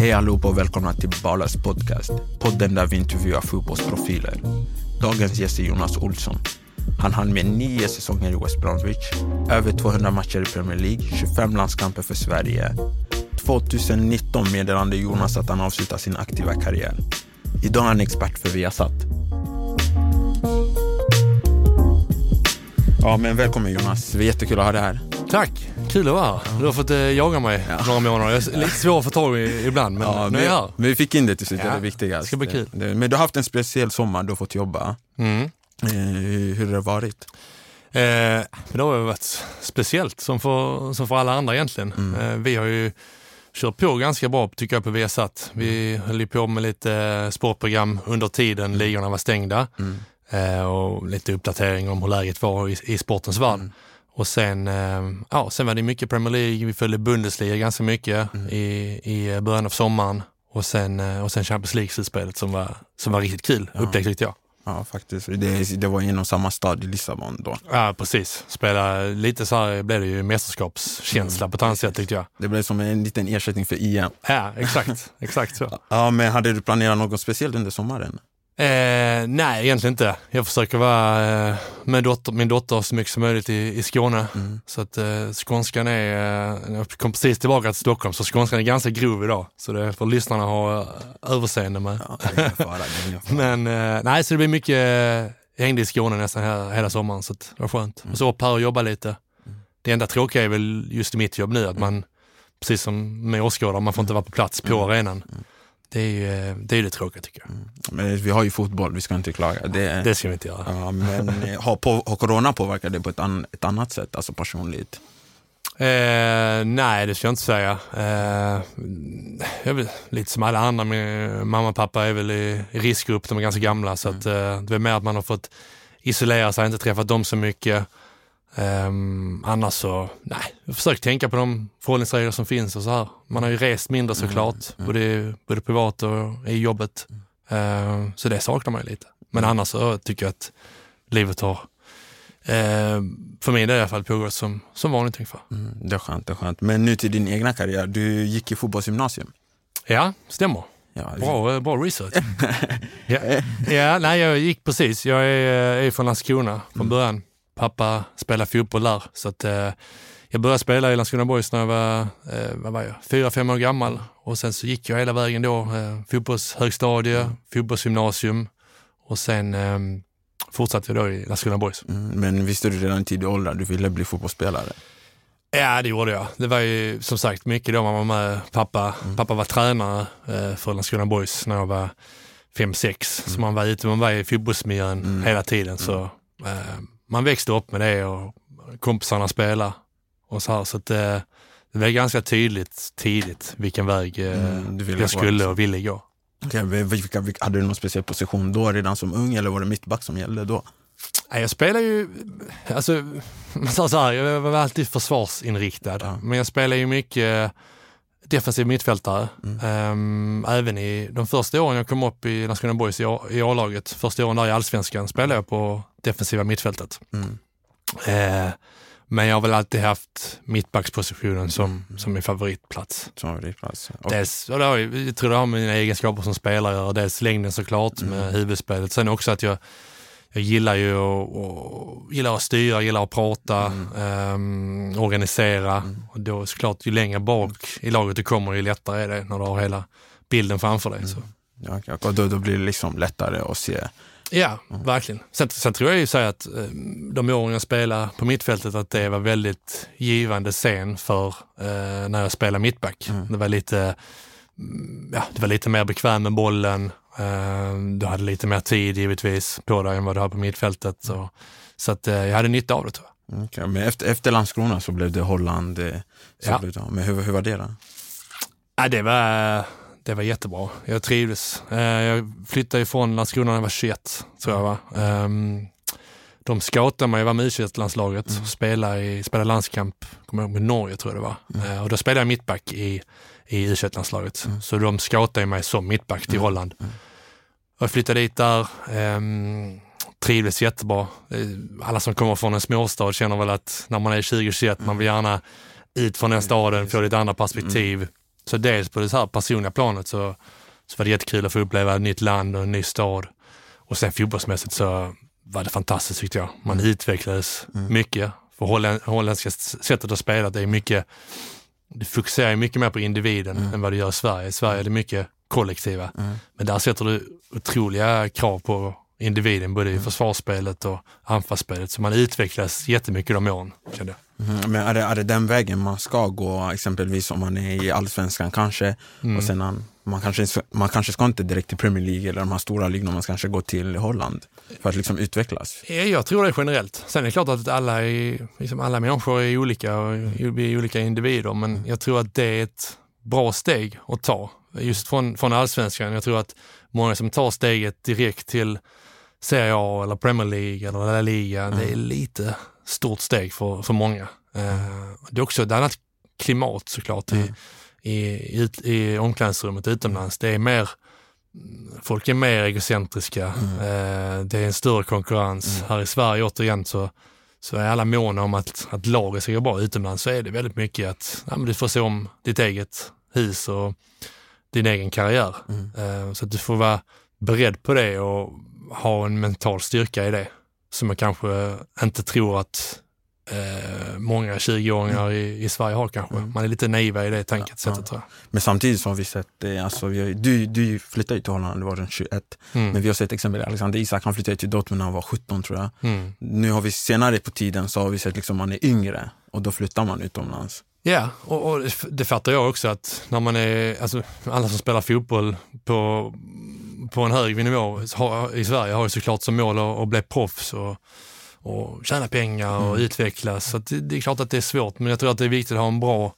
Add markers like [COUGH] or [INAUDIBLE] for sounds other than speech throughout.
Hej allihopa och välkomna till Balas podcast. Podden där vi intervjuar fotbollsprofiler. Dagens gäst är Jonas Olsson. Han hann med nio säsonger i West Bromwich, över 200 matcher i Premier League, 25 landskamper för Sverige. 2019 meddelade Jonas att han avslutar sin aktiva karriär. Idag är han expert för Viasat. Ja, men välkommen Jonas. Det är jättekul att ha dig här. Tack, kul att vara här. Du har fått eh, jaga mig Ja. några månader. Jag är lite svår att få tag i ibland, men Ja, nu är jag här. men vi fick in det till slut, det är Ja, det viktigaste. det ska bli kul. Men du har haft en speciell sommar, du har fått jobba. Mm. Eh, hur har det varit? Eh, det har varit speciellt, som för, som för alla andra egentligen. Mm. Eh, vi har ju kört på ganska bra tycker jag på Viasat. Vi Mm. höll ju på med lite eh, sportprogram under tiden ligorna var stängda. Mm. Eh, och lite uppdatering om hur läget var i, i sportens värld. Mm. Och sen, eh, ja, sen var det mycket Premier League, vi följde Bundesliga ganska mycket Mm. i, i början av sommaren. Och sen, eh, och sen Champions League-slutspelet som var, som var riktigt kul, Ja. upplägg tyckte jag. Ja, faktiskt. Det, det var inom samma stad i Lissabon då. Ja, precis. Spela lite så här blev det ju mästerskapskänsla på ett annat sätt tyckte jag. Det blev som en liten ersättning för EM. Ja, exakt. [LAUGHS] exakt så. Ja, men hade du planerat något speciellt under sommaren? Eh, nej, egentligen inte. Jag försöker vara eh, med dotter, min dotter så mycket som möjligt i, i Skåne. Mm. Så att eh, skånskan är, eh, jag kom precis tillbaka till Stockholm, så skånskan är ganska grov idag. Så det får lyssnarna ha eh, överseende med. Ja, fara. [LAUGHS] Men eh, nej, så det blir mycket, eh, jag hängde i Skåne nästan hela, hela sommaren så det var skönt. Och så upp här och jobba lite. Det enda tråkiga är väl just i mitt jobb nu att man, precis som med åskådare, man får inte vara på plats på arenan. Det är ju eh, det, är det tråkiga tycker jag. Men vi har ju fotboll, vi ska inte klaga. Det, Det ska vi inte göra. ja, men [LAUGHS] har, på, har corona påverkat det på ett, an, ett annat sätt, alltså personligt? Eh, nej, det ska jag inte säga. Eh, jag väl lite som alla andra. Min mamma och pappa är väl i, i riskgrupp, de är ganska gamla. Så att, eh, det är mer att man har fått isolera sig, inte träffat dem så mycket. Um, annars så, nej, jag försöker tänka på de förhållningsregler som finns och så här. Man har ju rest mindre såklart, både, både privat och i jobbet. Eh, så det saknar man ju lite. Men annars så tycker jag att livet har, eh, för min del i alla fall, pågått som, som vanligt ungefär. Mm, det är skönt, det är skönt. Men nu till din egna karriär, du gick i fotbollsgymnasium. Ja, stämmer. Ja, Bra, eh, bra research. [LAUGHS] ja, ja, nej, jag gick precis. Jag är, är från Landskrona från början. Pappa spelar fotboll där. Så att, eh, jag började spela i Landskrona Boys när jag var, eh, vad var jag, fyra, fem år gammal. Och sen så gick jag hela vägen då. Eh, fotbollshögstadie, fotbollsgymnasium och sen eh, fortsatte jag då i Landskrona Boys. Mm, men visste du redan i tidig ålder att du ville bli fotbollsspelare? Ja, det gjorde jag. Det var ju som sagt mycket då man var med pappa. Pappa var tränare eh, för Landskrona Boys när jag var fem sex. Så man var ute, man var i fotbollsmiljön hela tiden. Så eh, man växte upp med det och kompisarna spelade och så här. Så att, eh, det var ganska tydligt tidigt vilken väg eh, Mm, jag skulle och ville gå. Okej, vilka, vilka, hade du någon speciell position då redan som ung eller var det mittback som gällde då? Nej, Jag spelar ju, alltså, [LAUGHS] så här, jag var alltid försvarsinriktad. Ja. Men jag spelar ju mycket defensiv mittfältare. Ehm, även i de första åren jag kom upp i Landskrona Boys i A-laget, första åren där i Allsvenskan, spelade jag på defensiva mittfältet. Mm. Eh, men jag har väl alltid haft mittbackspositionen som, som min favoritplats. Som favoritplats. Och, Dels, och det har, jag tror det har med mina egenskaper som spelare att göra. Dels längden såklart med huvudspelet. Sen också att jag, jag gillar ju att, och, gillar att styra, gillar att prata, ehm, organisera. Och då såklart, ju längre bak i laget du kommer, ju lättare är det när du har hela bilden framför dig. Så. ja, och då, då blir det liksom lättare att se. Ja, verkligen. Sen, sen tror jag ju här att eh, de åren jag spelade på mittfältet att det var väldigt givande scen för eh, när jag spelade mittback. Det var lite mm, ja, det var lite mer bekväm med bollen. Eh, du hade lite mer tid givetvis på dig än vad du har på mittfältet. Så Så att, jag hade nytta av det tror jag. Okay, men efter, efter Landskrona så blev det Holland. Så ja. blev det, men hur, hur var det då? Ja, det, var, det var jättebra. Jag trivdes. Jag flyttade ifrån Landskrona när jag var 21, tror jag. Va? Um, de scoutade mig, jag var med u landslaget mm. spelade, i, spelade landskamp, kommer ihåg, med Norge tror jag det var. Mm. Och då spelade jag mittback i, i u landslaget mm. Så de scoutade mig som mittback till mm. Holland. Mm. Jag flyttade dit där, um, trivdes jättebra. Alla som kommer från en småstad känner väl att när man är 20-21, man vill gärna ut från den staden, få lite andra perspektiv. Mm. Så dels på det här personliga planet så, så var det jättekul att få uppleva ett nytt land och en ny stad. Och sen fotbollsmässigt så var det fantastiskt tyckte jag. Man mm. utvecklades mm. mycket. För holländ, holländska sättet att spela, det är mycket, det fokuserar mycket mer på individen mm. än vad det gör i Sverige. I Sverige är det mycket kollektiva. Mm. Men där sätter du otroliga krav på individen, både i mm. försvarsspelet och anfallsspelet. Så man utvecklas jättemycket de åren, kände jag. Mm, men är det, är det den vägen man ska gå, exempelvis om man är i allsvenskan kanske, mm. och sen man kanske, man kanske ska inte direkt till Premier League eller de här stora ligorna, man ska kanske gå till Holland för att liksom utvecklas? Jag tror det generellt. Sen är det klart att alla, är, liksom alla människor är olika och vi är olika individer, men jag tror att det är ett bra steg att ta. Just från, från allsvenskan. Jag tror att många som tar steget direkt till Serie A eller Premier League eller La Liga, mm. det är lite stort steg för, för många. Uh, det är också ett annat klimat såklart mm. i, i, i, i omklädningsrummet utomlands. Det är mer, folk är mer egocentriska. Mm. Uh, det är en större konkurrens. Mm. Här i Sverige återigen så, så är alla måna om att, att laget ska gå bra. Utomlands så är det väldigt mycket att ja, men du får se om ditt eget hus och din egen karriär. Uh, så att du får vara beredd på det och ha en mental styrka i det som jag kanske inte tror att eh, många 20-åringar mm. i, i, Sverige har kanske. Mm. Man är lite naiva i det tänket, ja, sättet, ja. tror jag. Men samtidigt så har vi sett, eh, alltså, vi har, du, du flyttade ju till Holland, du var den 21. Mm. Men vi har sett exempel Alexander Isak, han flyttade till Dortmund när han var 17 tror jag. Mm. Nu har vi senare på tiden så har vi sett liksom man är yngre och då flyttar man utomlands. Ja, och, och det fattar jag också att när man är, alltså alla som spelar fotboll på på en hög nivå i Sverige har ju såklart som mål att, att bli proffs och, och tjäna pengar och mm. utvecklas. Så det, det, är klart att det är svårt, men jag tror att det är viktigt att ha en bra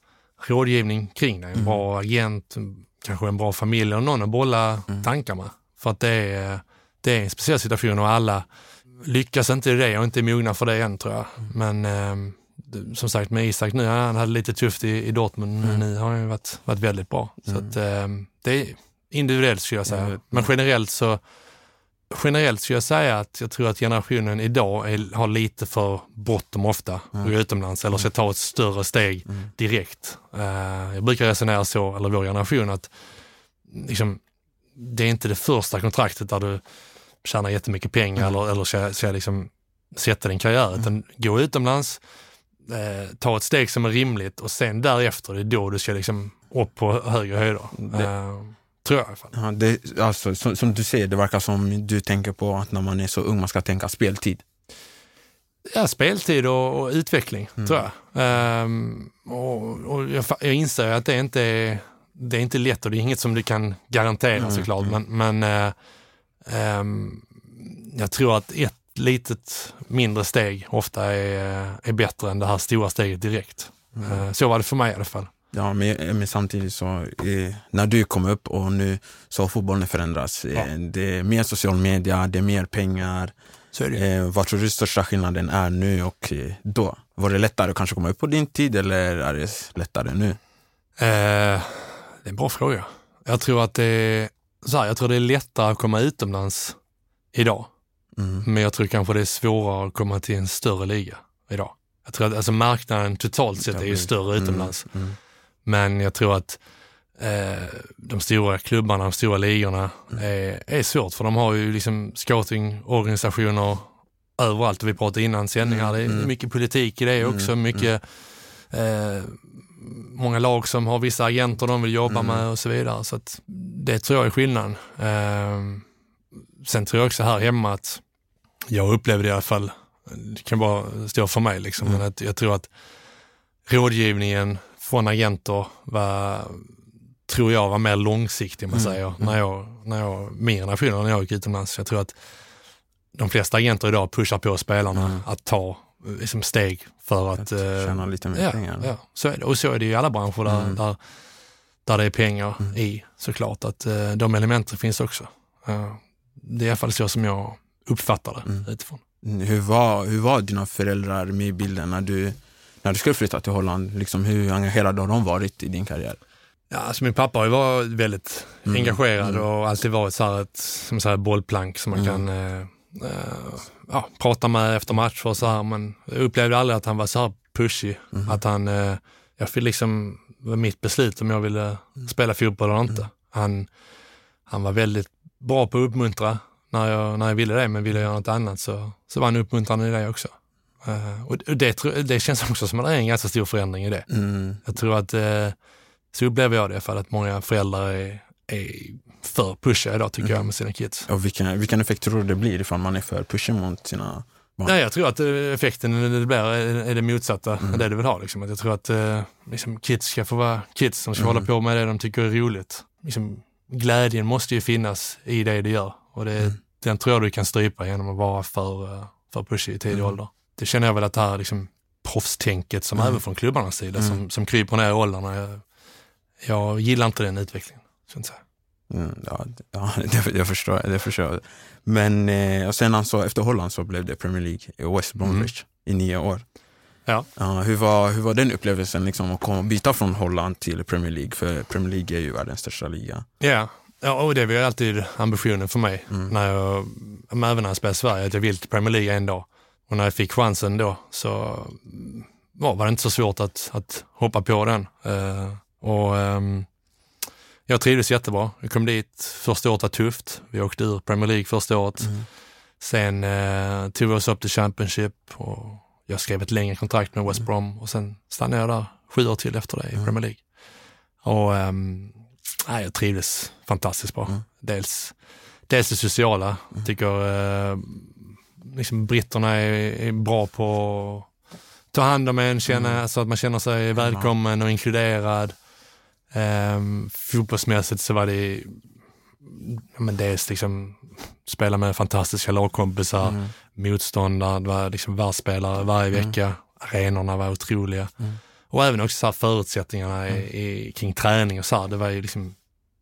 rådgivning kring det. En mm. bra agent, kanske en bra familj eller någon att bolla mm. tankar med. För att det är, det är en speciell situation och alla lyckas inte i det och inte är mogna för det än tror jag. Mm. Men eh, som sagt med Isak nu, han hade lite tufft i, i Dortmund, mm. nu har han ju varit, varit väldigt bra. Så mm. att, eh, det Individuellt skulle jag säga. Men generellt så generellt skulle jag säga att jag tror att generationen idag är, har lite för bråttom ofta mm. gå utomlands eller ska ta ett större steg mm. direkt. Uh, jag brukar resonera så, eller vår generation, att liksom, det är inte det första kontraktet där du tjänar jättemycket pengar mm. eller, eller ska, ska liksom sätta din karriär, mm. utan gå utomlands, eh, ta ett steg som är rimligt och sen därefter, det är då du ska liksom upp på högre höjder. Det, uh, Tror jag i alla fall. Ja, det, alltså, som, som, du säger, det verkar som du tänker på att när man är så ung man ska tänka speltid. Ja, speltid och, och utveckling mm. tror jag. Um, och, och jag, jag inser att det inte är, det är inte lätt och det är inget som du kan garantera mm. såklart. Mm. Men, men uh, um, jag tror att ett litet mindre steg ofta är, är bättre än det här stora steget direkt. Uh, så var det för mig i alla fall. Ja, men, men samtidigt så, eh, när du kom upp och nu så har fotbollen förändrats. Eh, ja. Det är mer social media, det är mer pengar. Så. Eh, vad tror du största skillnaden är nu och eh, då? Var det lättare att kanske komma upp på din tid eller är det lättare nu? Eh, det är en bra fråga. Jag tror att det är, så här, jag tror det är lättare att komma utomlands idag. Mm. Men jag tror kanske det är svårare att komma till en större liga idag. Jag tror att alltså marknaden totalt sett är ju större utomlands. Mm. Mm. Men jag tror att eh, de stora klubbarna, de stora ligorna mm. är, är svårt för de har ju liksom scoutingorganisationer överallt. Vi pratade innan sändningar, mm. det är mm. mycket politik i det mm. också. Mycket, eh, många lag som har vissa agenter de vill jobba med och så vidare. Så det tror jag är skillnaden. Eh, sen tror jag också här hemma att jag upplevde i alla fall, det kan bara stå för mig liksom, men att jag tror att rådgivningen från agenter var, tror jag var mer långsiktig, man mm. säger, mm. när jag, när jag, min generation, när jag gick utomlands. Jag tror att de flesta agenter idag pushar på spelarna Mm. att ta liksom, steg för att... Att eh, tjäna lite mer ja, pengar. Ja, så är det. Och så är det i alla branscher där, Mm. där, där det är pengar i såklart. Att eh, de elementen finns också. Eh, det är i alla fall så som jag uppfattar det Mm. utifrån. Hur, var, hur var dina föräldrar med i bilden när du, när du skulle flytta till Holland? Liksom, hur engagerade har de varit i din karriär? Ja, alltså min pappa har ju varit väldigt Mm. engagerad Mm. och alltid varit så här ett som så här bollplank som man Mm. kan eh, eh, ja, prata med efter matcher och så här. Men jag upplevde aldrig att han var så här pushy. Mm. Att han, eh, jag fick liksom, det var mitt beslut om jag ville Mm. spela fotboll eller inte. Han, han var väldigt bra på att uppmuntra när jag, när jag ville det, men ville jag göra något annat så, så var han uppmuntrande i det också. Eh, och det, det känns också som att det är en ganska stor förändring i det. Mm. Jag tror att eh, så upplever jag det i alla fall, att många föräldrar är, är för pushiga idag tycker jag med sina kids. Och vilken, vilken effekt tror du det blir ifall man är för pushig mot sina barn? Nej, jag tror att eh, effekten det blir är, det motsatta, det du vill ha. Liksom. Att jag tror att eh, liksom, kids ska få vara kids, de ska hålla på med det de tycker är roligt. Liksom, glädjen måste ju finnas i det du gör och det, den tror jag du kan strypa genom att vara för, eh, för pushig i tidig ålder. Det känner jag väl att det här liksom, proffstänket som även från klubbarnas sida som, som kryper ner i åldrarna. Jag, jag gillar inte den utvecklingen. Så att säga. Mm, ja, ja [LAUGHS] det, jag förstår. Det förstår jag. Men eh, och sen alltså, efter Holland så blev det Premier League i West Bromwich i nio år. Ja. Ja, hur, var, hur var den upplevelsen liksom, att komma, byta från Holland till Premier League? För Premier League är ju världens största liga. Ja, ja och det var ju alltid ambitionen för mig. När jag, men även när jag spelade i Sverige, att jag vill till Premier League en dag. Och när jag fick chansen då så mm, ja, var det inte så svårt att, att hoppa på den. Eh, och ehm, Jag trivdes jättebra. Jag kom dit, första året var tufft. Vi åkte ur Premier League första året. Sen eh, tog vi oss upp till Championship och jag skrev ett längre kontrakt med West Brom och sen stannade jag där sju år till efter det i Premier League. Och ehm, nej, jag trivdes fantastiskt bra. Dels, dels det sociala. Jag tycker eh, liksom britterna är, är bra på att ta hand om en, känna, så att man känner sig välkommen och inkluderad. Um, fotbollsmässigt så var det men dels liksom spela med fantastiska lagkompisar, motståndare, det var liksom världsspelare varje vecka, arenorna var otroliga. Och även också så här förutsättningarna i, i, kring träning och så här, det var ju liksom,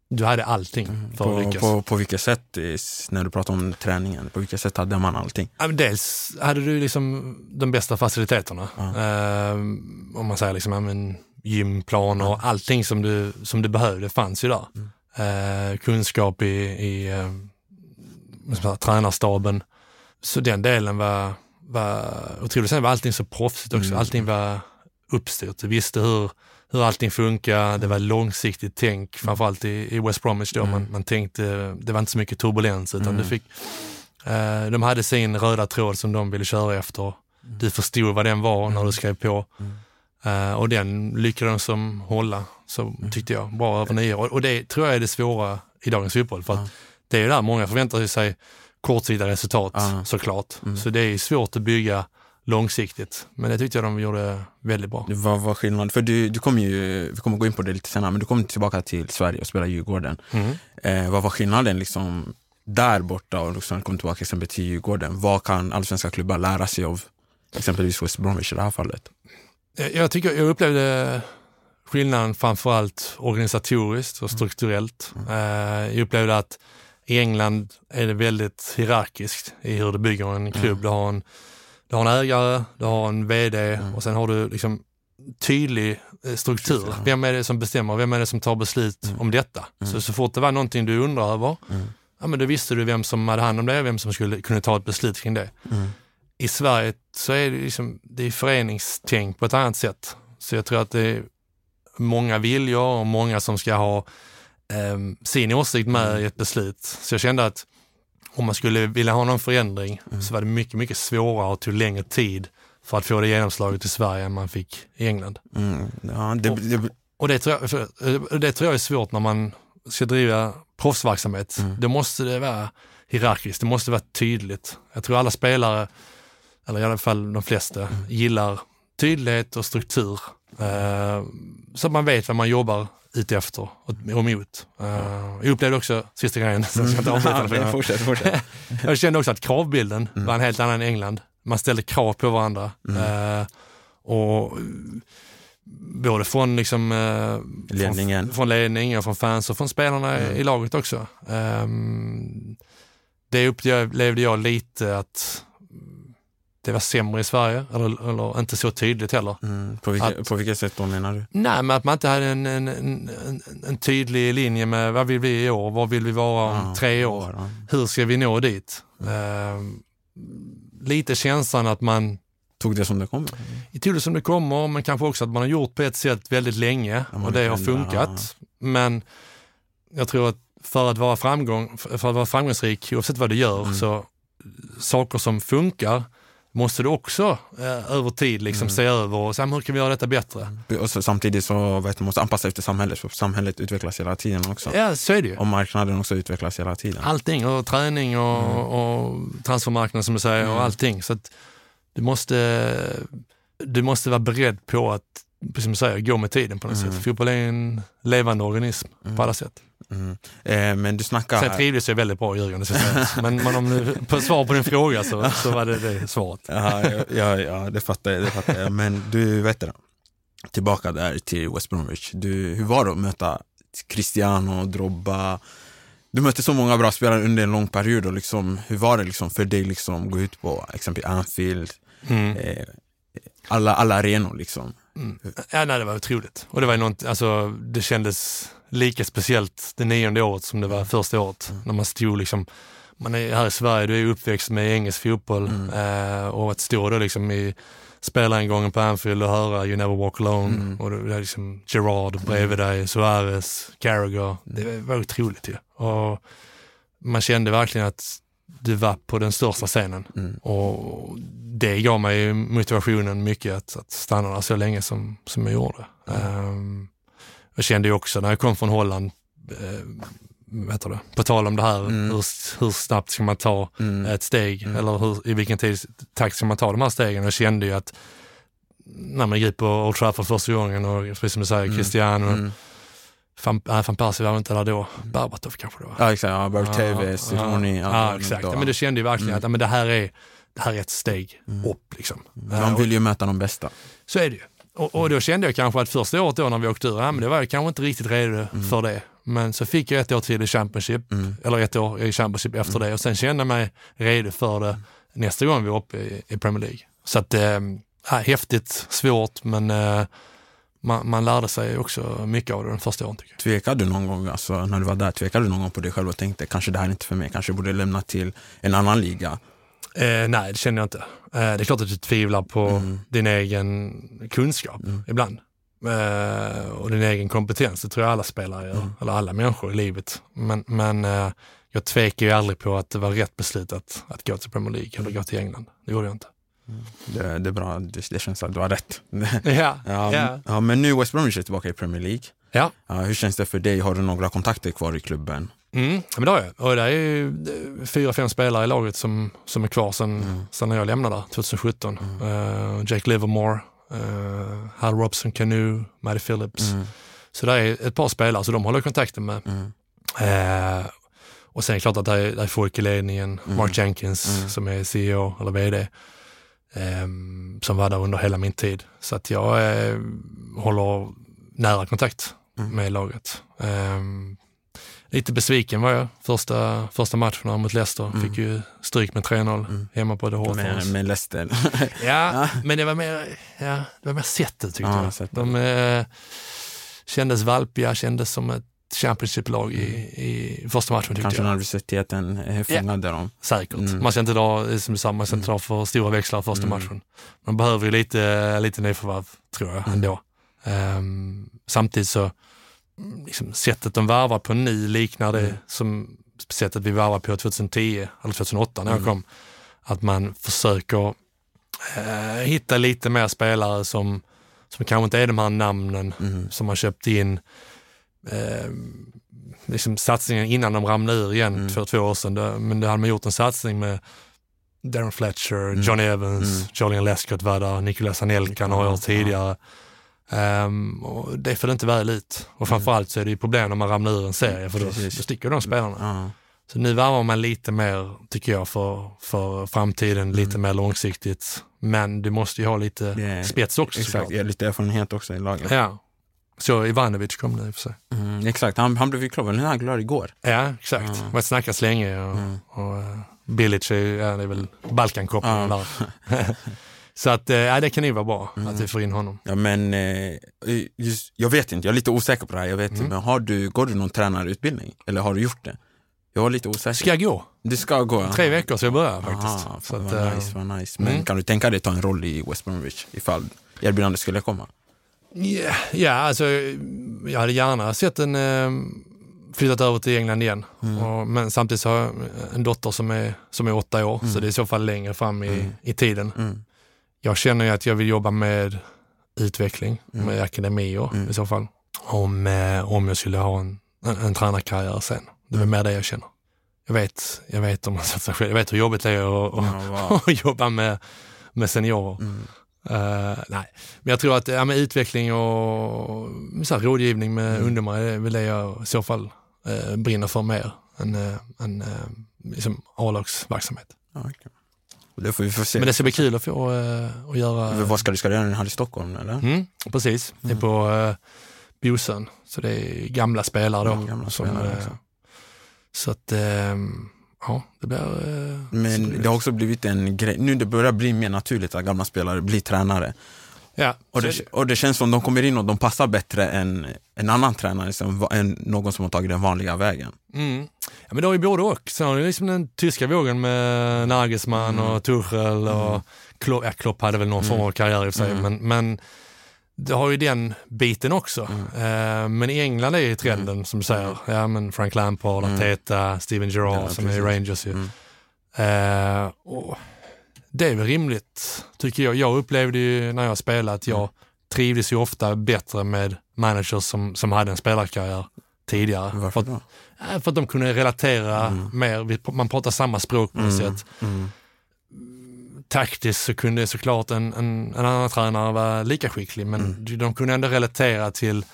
du hade allting för att På, lyckas. på, på vilket sätt, eh, när du pratar om träningen, på vilket sätt hade man allting? Dels hade du liksom de bästa faciliteterna. Ehm, om man säger liksom, men gymplan och allting som du, som du behövde fanns ju där. Eh, kunskap i, i eh, man säga, tränarstaben. Så den delen var, var otroligt. Sen var allting så proffsigt också. Allting var uppstyrt. Du visste hur, hur allting funkar. Det var långsiktigt tänk, framförallt i, i West Bromwich då. Man, man tänkte, det var inte så mycket turbulens utan du fick Eh, De hade sin röda tråd som de ville köra efter. Du förstod vad den var när du skrev på. Eh, Och den lyckades de som hålla, så tyckte jag, bra över nio år. Och det tror jag är det svåra i dagens fotboll. För att det är ju där många förväntar sig kortsiktiga resultat Ja. såklart. Så det är svårt att bygga långsiktigt. Men det tyckte jag de gjorde väldigt bra. Vad var skillnaden? För du, du kom ju, vi kommer gå in på det lite senare, men du kom tillbaka till Sverige och spelade Djurgården. Mm. Eh, vad var skillnaden liksom där borta och liksom kom tillbaka exempel till Djurgården? Vad kan allsvenska klubbar lära sig av exempelvis West Bromwich i det här fallet? Jag, jag tycker jag upplevde skillnaden framförallt organisatoriskt och strukturellt. Eh, jag upplevde att i England är det väldigt hierarkiskt i hur du bygger en klubb. Du, har en, du har en ägare, du har en VD och sen har du liksom tydlig eh, struktur. Vem är det som bestämmer? Vem är det som tar beslut om detta? Så, så fort det var någonting du undrar över, ja, men då visste du vem som hade hand om det och vem som skulle kunna ta ett beslut kring det. I Sverige så är det, liksom, det är föreningstänk på ett annat sätt. Så jag tror att det är många viljor och många som ska ha ehm, sin åsikt med i ett beslut. Så jag kände att om man skulle vilja ha någon förändring så var det mycket, mycket svårare och tog längre tid för att få det genomslaget i Sverige än man fick i England. Mm, ja, det, det, Och det tror jag, eh, det tror jag är svårt när man ska driva proffsverksamhet. Då måste det vara hierarkiskt, det måste vara tydligt. Jag tror alla spelare, eller i alla fall de flesta, gillar tydlighet och struktur. Eh, så att man vet vad man jobbar ute efter och, och mot. Uh, jag upplevde också, sista grejen, så [LAUGHS] jag ska inte avbryta Mm. Ja, fortsätt, fortsätt. [LAUGHS] jag kände också att kravbilden Mm. var en helt annan än England. Man ställde krav på varandra. Mm. Eh, och Både från, liksom, eh, Ledningen. Från, från ledningen, och från fans och från spelarna Mm. i laget också. Um, det upplevde jag lite att det var sämre i Sverige, eller, eller inte så tydligt heller. Mm. På, vilket, Att- på vilket sätt då menar du? Nej, men att man inte hade en, en, en, en, tydlig linje med vad vill vi i år, vad vill vi vara om Ja, tre år, ja. hur ska vi nå dit? Ehm, lite känslan att man Tog det som det kommer? tog det som det kommer, men kanske också att man har gjort på ett sätt väldigt länge Ja, och det har funkat. Men jag tror att för att vara, framgång, för att vara framgångsrik, oavsett vad du gör, Mm. så saker som funkar måste du också eh, över tid liksom Mm. se över och säga, hur kan vi göra detta bättre? Och så, samtidigt så vet man måste anpassa efter samhället, för samhället utvecklas hela tiden också. Ja, så är det ju. Och marknaden också utvecklas hela tiden. Allting och träning och, och transfermarknad som du säger Mm. och allting. Så att du måste, du måste vara beredd på att, som du säger, gå med tiden på något Mm. sätt. Fotboll är en levande organism Mm. på alla sätt. Mm. Eh, men du snackar... Sen trivdes jag väldigt bra i Djurgården, men, men om du, på svar på din fråga så, så var det det svaret. Ja, ja, ja, det fattar jag. Det fattar jag. Men du, vet det, tillbaka där till West Bromwich. Du, hur var det att möta Cristiano, Drogba? Du mötte så många bra spelare under en lång period. Och liksom, hur var det liksom för dig liksom, att gå ut på exempelvis Anfield, Mm. eh, alla, alla arenor? Liksom. Mm. Ja, nej, det var otroligt. Och det var ju något, alltså, det kändes lika speciellt det nionde året som det var första året. Mm. När man stod liksom, man är här i Sverige, du är uppväxt med engelsk fotboll Mm. eh, och att stå då liksom i spelaringången på Anfield och höra You never walk alone Mm. och det är liksom Gerard bredvid dig, Suarez, Carragher. Det var otroligt ju. Och man kände verkligen att du var på den största scenen. Mm. Och det gav mig motivationen mycket att, att stanna där så länge som, som jag gjorde. Ehm, jag kände ju också när jag kom från Holland, uh, vet du på tal om det här, Mm. hur, hur snabbt ska man ta Mm. ett steg Mm. eller hur, i vilken tid, takt ska man ta de här stegen? Jag kände ju att när man gick på Old Trafford första gången och precis som du säger, Mm. Cristiano, Mm. Van, nej, Van Persie var inte där då, Berbatov kanske det var. Ja, exakt. Ja, Bertevez, Ja, Rooney. Ja, allt ja, exakt. då. Men du kände ju verkligen Mm. att ja, men det, här är, det här är ett steg Mm. upp. Liksom. De vill ju möta de bästa. Så är det ju. Och, och då kände jag kanske att första året då när vi åkte ur, ja, men det var jag kanske inte riktigt redo för det. Men så fick jag ett år till i Championship, Mm. eller ett år i Championship efter det och sen kände jag mig redo för det nästa gång vi var uppe i, i Premier League. Så att, eh, ja, häftigt, svårt, men eh, man, man lärde sig också mycket av det de första åren tycker jag. Tvekade du någon gång, alltså, när du var där, tvekade du någon gång på dig själv och tänkte kanske det här är inte för mig, kanske jag borde lämna till en annan liga? Eh, nej, det känner jag inte. Eh, det är klart att du tvivlar på Mm. din egen kunskap Mm. ibland. Eh, och din egen kompetens, det tror jag alla spelare gör, Mm. eller alla människor i livet. Men, men eh, jag tvekar ju aldrig på att det var rätt beslut att, att gå till Premier League eller gå till England. Det gjorde jag inte. Det, det är bra, det, det känns att du har rätt. [LAUGHS] Ja, [LAUGHS] ja, ja. ja, men nu West Bromwich är tillbaka i Premier League. ja. Hur känns det för dig? Har du några kontakter kvar i klubben? Mm, men det har jag. Och det är eh, fyra, fem spelare i laget som, som är kvar sedan Mm. sen när jag lämnade där 2017. Eh, Jake Livermore, uh, Hal Robson Canoe, Matty Phillips. Mm. Så det är ett par spelare, så de håller jag kontakten med. Mm. Eh, och sen är det klart att det är, det är folk i ledningen, Mm. Mark Jenkins Mm. som är CEO eller VD, som var där under hela min tid. Så att jag eh, håller nära kontakt Mm. med laget. Ehm, lite besviken var jag första, första matcherna mot Leicester. Mm. Fick ju stryk med 3-0 Mm. hemma på The Hawthorns. Med, med Leicester. [LAUGHS] Ja, men det var mer, ja, det var mer sättet tyckte Ja, jag. sättet. De eh, kändes valpiga, kändes som ett Championship-lag i, i första matchen Kanske jag. nervositeten eh, fångade dem. Säkert. Mm. Man ska inte dra, som du sa, man ska inte dra för stora växlar första Mm. matchen. Man behöver ju lite, lite nyförvärv, tror jag, Mm. ändå. Ehm, samtidigt så, mm, liksom, sättet de värvar på nu liknar det Mm. som sättet vi värvade på 2010 eller 2008 när jag Mm. kom. Att man försöker eh, hitta lite mer spelare som, som kanske inte är de här namnen Mm. som man köpt in eh, liksom satsningen innan de ramlade ur igen Mm. för två år sedan. Men det hade man gjort en satsning med Darren Fletcher, Mm. Johnny Evans, Mm. Julian Lescott var där, Nicolas Anelka några år tidigare. Um, och det det inte väl ut. Och framförallt så är det ju problem när man ramlar ur en serie för då, då sticker de spelarna. Så nu värvar man lite mer, tycker jag, för, för framtiden, Mm. lite mer långsiktigt. Men du måste ju ha lite Yeah. spets också Exakt, ja, lite erfarenhet också i laget. Ja. Så Ivanovic kom nu i och för sig. Mm, exakt, han, han blev ju klar, han klar igår? Ja, exakt. Ja. Det snackas länge och, Mm. och uh, Bilic är, ja, det är väl Balkankopplingen där. [LAUGHS] Så att, eh, ja, det kan ju vara bra Mm. att vi får in honom. Ja men, eh, just, jag vet inte, jag är lite osäker på det här, jag vet Mm. inte, men har du, går du någon tränarutbildning? Eller har du gjort det? Jag var lite osäker. Ska jag gå? Du ska gå? Tre veckor så jag börjar faktiskt. Aha, så att, vad nice, vad nice. Men mm. kan du tänka dig ta en roll i West Bromwich ifall erbjudandet skulle komma? Ja, ja, alltså jag hade gärna sett en eh, flyttat över till England igen. Mm. Och, men samtidigt så har jag en dotter som är, som är åtta år, så det är i så fall längre fram i, Mm. i tiden. Mm. Jag känner ju att jag vill jobba med utveckling, Mm. med akademier Mm. i så fall. Om, eh, om jag skulle ha en, en, en tränarkarriär sen. Det är Mm. mer det jag känner. Jag vet, jag vet om man satsar själv, jag vet hur jobbigt det är att, Ja, wow. [LAUGHS] jobba med, med seniorer. Mm. Eh, nej, men jag tror att ja, med utveckling och så här, rådgivning med Mm. ungdomar är väl det jag i så fall eh, brinner för mer än uh, en, uh, liksom A-lagsverksamhet. Ja. Och Det får vi få se. Men det ska bli kul att få eh, att göra. Vad ska du ska du göra här i Stockholm eller? Mm, precis, det är Mm. på uh, Bosön. Så det är gamla spelare då. Mm, gamla som, spelare också. så att, ehm, ja, det blir... eh, Men det har också blivit en grej, nu det börjar bli mer naturligt att gamla spelare blir tränare. ja, Och det, och det känns som de kommer in och de passar bättre än en annan tränare, som, än någon som har tagit den vanliga vägen. Mm. Ja, men det har ju både och. Sen har du liksom den tyska vågen med Nagelsmann Mm. och Tuchel och Klopp, ja, Klopp hade väl någon form av karriär i och för sig, Mm. men, men det har ju den biten också. Mm. Eh, men i England är ju trenden som du säger, ja men Frank Lampard, Mm. Arteta, Steven Gerrard Ja, som är i precis. Rangers ju. Mm. Eh, och det är väl rimligt, tycker jag. Jag upplevde ju när jag spelade att jag Mm. trivdes ju ofta bättre med managers som, som hade en spelarkarriär tidigare. För Varför att, då? för att de kunde relatera Mm. mer, man pratar samma språk på något Mm. sätt. Mm. Taktiskt så kunde såklart en, en, en annan tränare vara lika skicklig, men Mm. de kunde ändå relatera till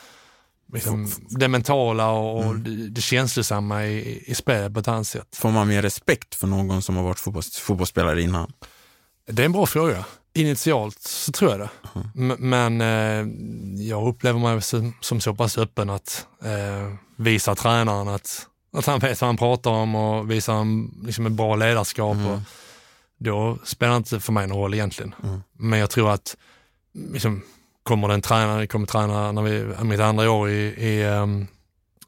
liksom, det mentala och, och Mm. det, det känslosamma i, i spelet på ett annat sätt. Får man mer respekt för någon som har varit fotbolls, fotbollsspelare innan? Det är en bra fråga. Initialt så tror jag det. Mhm. M- Men eh, jag upplever mig som, som så pass öppen att eh, visa tränaren att, att han vet vad han pratar om och visa en, liksom ett bra ledarskap. Mm. Och, då spelar det inte för mig någon roll egentligen. Mm. Men jag tror att liksom, kommer det en tränare, kommer träna när vi, mitt andra år i, i, um,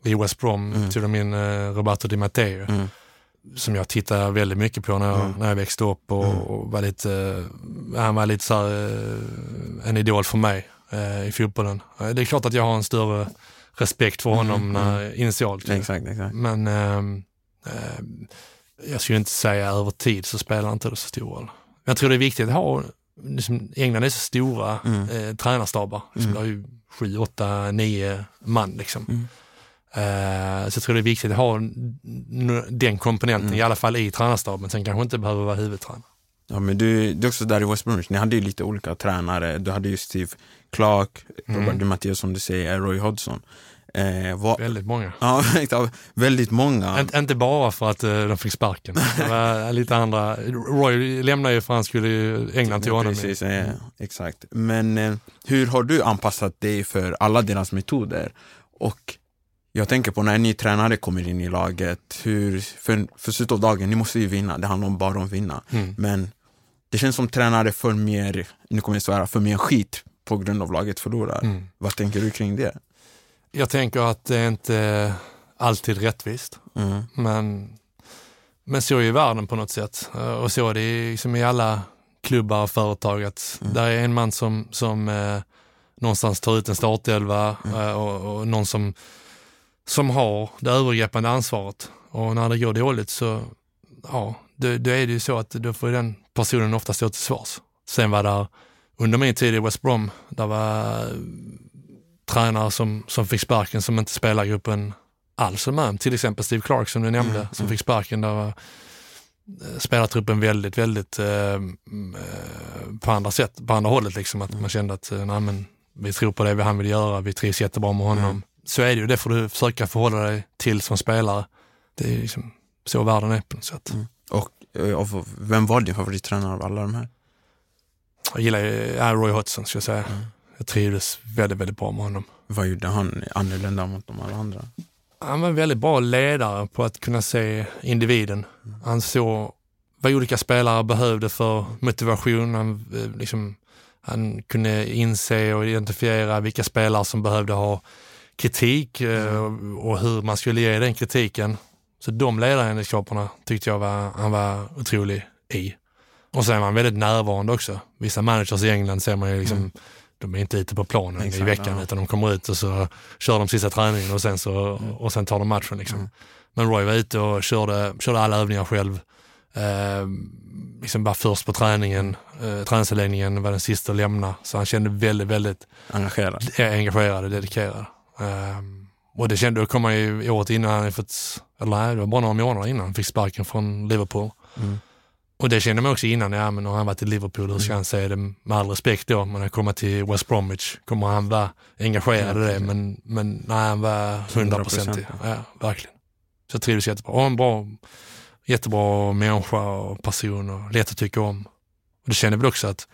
i West Brom, Mm. tog de in uh, Roberto Di Matteo Mm. som jag tittade väldigt mycket på när jag, Mm. när jag växte upp och, Mm. och var lite, eh, han var lite så här, eh, en idol för mig eh, i fotbollen. Eh, Det är klart att jag har en större respekt för honom Mm, när, initialt. Exakt, exakt. Men ehm, ehm, jag skulle inte säga över tid så spelar inte det så stor roll. Jag tror det är viktigt att ha, liksom, England är så stora Mm. eh, tränarstabar. Liksom, Mm. Det har ju sju, åtta, nio man liksom. Mm. Eh, så jag tror det är viktigt att ha den komponenten, Mm. i alla fall i tränarstaben. Sen kanske inte behöver vara huvudtränare. Ja, men du, du är också där i West Bromwich, ni hade ju lite olika tränare. Du hade ju Steve Clark, Mm. Robert Matteo som du säger, Roy Hodgson. Eh, vad, Väldigt många. [LAUGHS] ja, väldigt många. Inte, inte bara för att eh, de fick sparken. [LAUGHS] Det var lite andra. Roy lämnade ju för han skulle England till honom. Precis, eh, exakt. Men eh, hur har du anpassat dig för alla deras metoder? Och jag tänker på när en ny tränare kommer in i laget, hur, för, för slutet av dagen, ni måste ju vinna, det handlar bara om att vinna. Mm. Men det känns som tränare får mer, nu kommer jag svära, får mer skit på grund av laget förlorar. Mm. Vad tänker du kring det? Jag tänker att det är inte alltid rättvist. Mm. Men, men så är ju världen på något sätt. Eh, Och så är det liksom i alla klubbar och företag att Mm. där är en man som, som eh, någonstans tar ut en startelva Mm. eh, och, och någon som, som har det övergripande ansvaret. Och när det går dåligt så, ja, då, då är det ju så att då får den personen ofta stå till svars. Sen var där, under min tid i West Brom, där var tränare som, som fick sparken som inte spelar gruppen alls är med. Till exempel Steve Clark som du nämnde, Mm, som mm. fick sparken. Där var eh, spelartruppen väldigt, väldigt eh, mm, eh, på andra sätt, på andra hållet liksom. Att man kände att, eh, nej men vi tror på det han vill göra, vi trivs jättebra med honom. Mm. Så är det ju, det får du försöka förhålla dig till som spelare. Det är liksom så världen är på något sätt. Mm. Och, och, vem var din favorittränare av alla de här? Jag gillar ju Roy Hodgson, skulle jag säga. Jag trivdes väldigt, väldigt bra med honom. Vad gjorde han annorlunda mot de alla andra? Han var en väldigt bra ledare på att kunna se individen. Han såg vad olika spelare behövde för motivation. Han, eh, liksom, han kunde inse och identifiera vilka spelare som behövde ha kritik eh, mm. och hur man skulle ge den kritiken. Så de ledaregenskaperna tyckte jag var, han var otrolig i. Och så är man väldigt närvarande också. Vissa managers i England ser man ju liksom, mm. De är inte ute på planen Exakt, i veckan ja. utan de kommer ut och så kör de sista träningen och sen, så, mm. och sen tar de matchen. Liksom. Mm. Men Roy var ute och körde, körde alla övningar själv. Eh, liksom bara först på träningen, eh, träningsanläggningen var den sista att lämna. Så han kände väldigt, väldigt engagerad, engagerad och dedikerad. Eh, och det kände, då kom han ju året innan fått, eller nej, det var bara några månader innan han fick sparken från Liverpool. Mm. Och det kände man också innan, ja men har han varit i Liverpool, hur ska mm. han säga det med all respekt då, men han kommer till West Bromwich, kommer han vara engagerad i det, men, men nej, han var 100 procent ja, verkligen. Så jag trivdes jättebra. Och en bra, jättebra människa och person och lätt att tycka om. Och det kände väl också att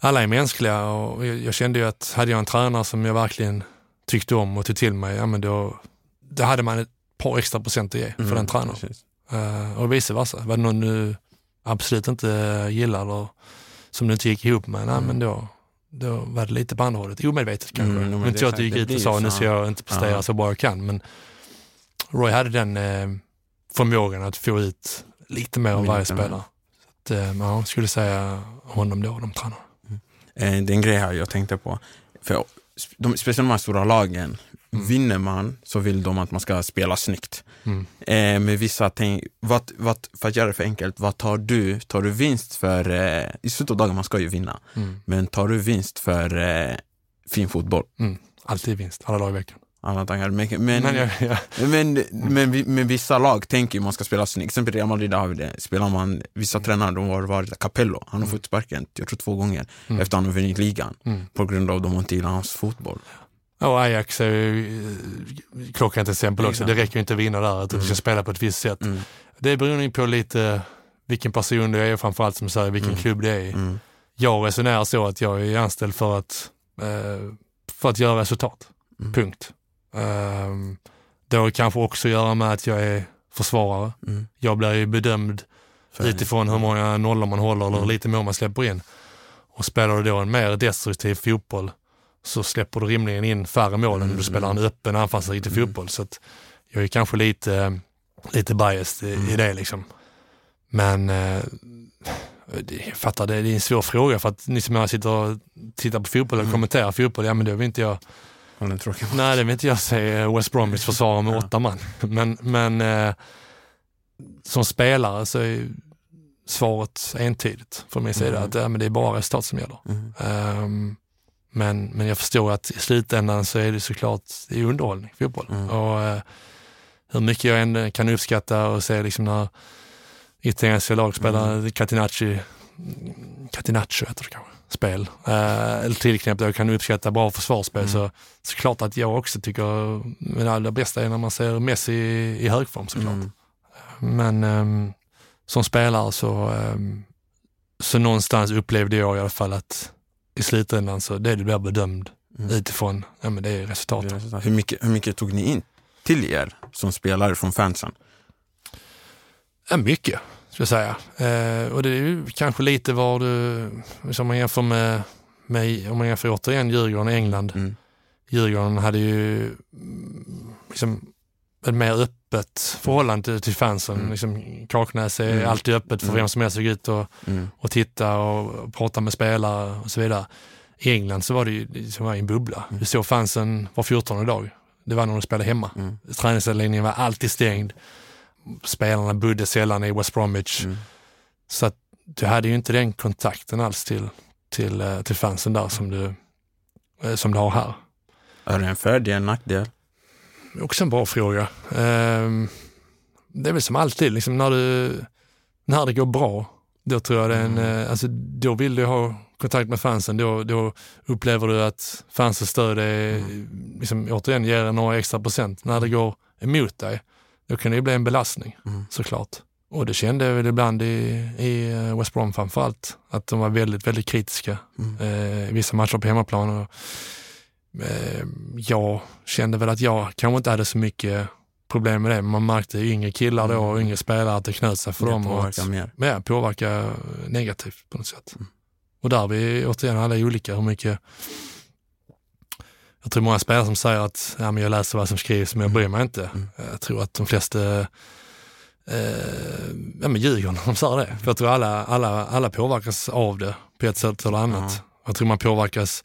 alla är mänskliga och jag, jag kände ju att hade jag en tränare som jag verkligen tyckte om och tog till mig, ja men då, då hade man ett par extra procent att ge för mm, den tränaren. Uh, och vice versa. Var det någon du absolut inte gillar eller som du inte gick ihop med, nej, mm. men då, då var det lite på andra hållet. Omedvetet kanske. Mm, inte så att du gick ut och sa nu ska jag inte prestera ja. så bra jag kan, men Roy hade den eh, förmågan att få ut lite mer av varje spelare. Så att, eh, ja, skulle säga honom då, de tränarna. Mm. Eh, det är en grej här jag tänkte på. För de, speciellt de här stora lagen, mm. vinner man så vill de att man ska spela snyggt. Mm. Eh, med vissa tänk, vad, vad, för att göra det för enkelt, vad tar du? Tar du vinst för, eh, i slutet av dagen, man ska ju vinna, mm. men tar du vinst för eh, fin fotboll? Mm. Alltid vinst, alla dagar i veckan alla dagar. Men, men, men, ja, ja. men, men, men, vissa lag tänker ju man ska spela snyggt. Exempel Real Madrid har vi det. Spelar man, vissa mm. tränare, de har varit Capello, han har mm. fått sparken, jag tror två gånger, mm. efter att han har vunnit ligan. Mm. På grund av att de inte gillar hans fotboll. Och Ajax är ju eh, klockrent exempel också. Det räcker inte att vinna där, att du ska mm. spela på ett visst sätt. Mm. Det beror ju på lite vilken person du är och framförallt som säger vilken klubb det är i. Jag resonerar så att jag är anställd för att, eh, för att göra resultat. Punkt. Um, det har kanske också att göra med att jag är försvarare. Mm. Jag blir ju bedömd Färg. utifrån hur många nollor man håller eller hur mm. lite mål man släpper in. Och spelar du då en mer destruktiv fotboll så släpper du rimligen in färre mål mm. än du spelar en öppen anfallsriktig mm. fotboll. Så att jag är kanske lite, lite biased i, mm. i det liksom. Men eh, jag fattar, det, det är en svår fråga för att ni som jag sitter och tittar på fotboll och mm. kommenterar fotboll, ja men då vill inte jag tråkig. Nej, det vill inte jag säga West Bromwich försvarar med ja. åtta man. Men, men eh, som spelare så är svaret entydigt från min sida. Mm. Att ja, men det är bara resultat som gäller. Mm. Um, men, men jag förstår att i slutändan så är det såklart det är underhållning, fotboll. Mm. Och uh, hur mycket jag än kan uppskatta och se liksom när italienska lag spelar mm. Catenaccio heter det kanske, spel, eh, eller tillknäppt och kan uppskatta bra försvarsspel mm. så, så klart att jag också tycker men det allra bästa är när man ser Messi i, i högform såklart. Mm. Men eh, som spelare så, eh, så någonstans upplevde jag i alla fall att i slutändan så det du blir bedömd mm. utifrån, ja men det är resultatet. resultat. Hur, mycket, hur mycket tog ni in till er som spelare från fansen? Ja, mycket ska jag säga. Eh, och det är ju kanske lite var du, om man jämför med, med om man jämför återigen Djurgården och England. Mm. Djurgården hade ju mm, liksom ett mer öppet förhållande till fansen. Mm. Liksom, Kaknäs är mm. alltid öppet för mm. vem som helst att gå ut och, mm. och titta och prata med spelare och så vidare. I England så var det ju liksom var en bubbla. Mm. Du såg fansen var 14 dag. Det var när de spelade hemma. Mm. Träningsanläggningen var alltid stängd spelarna bodde sällan i West Bromwich. Mm. Så att du hade ju inte den kontakten alls till, till, eh, till fansen där som du, eh, som du har här. Är det en fördel, en nackdel? Också en bra fråga. Ehm, det är väl som alltid, liksom när, du, när det går bra, då tror jag det är en, mm. Eh, alltså, då vill du ha kontakt med fansen, då, då upplever du att fansens stöd är, Mm. liksom, återigen ger några extra procent. När det går emot dig, då kan det ju bli en belastning Mm. såklart. Och det kände jag väl ibland i, i eh, West Brom framförallt, att de var väldigt, väldigt kritiska Mm. eh, i vissa matcher på hemmaplan. Och, jag kände väl att jag kanske inte hade så mycket problem med det, man märkte yngre killar då och yngre spelare att det knöt sig för Det dem. Och att, påverkar mer. ja, påverka negativt på något sätt. Mm. Och där är vi återigen alla olika hur mycket jag tror många spelare som säger att ja, men jag läser vad som skrivs men jag bryr mig inte. Mm. Jag tror att de flesta eh, ja, men ljuger när de säger det. För jag tror alla, alla, alla påverkas av det på ett sätt eller annat. Ja. Jag tror man påverkas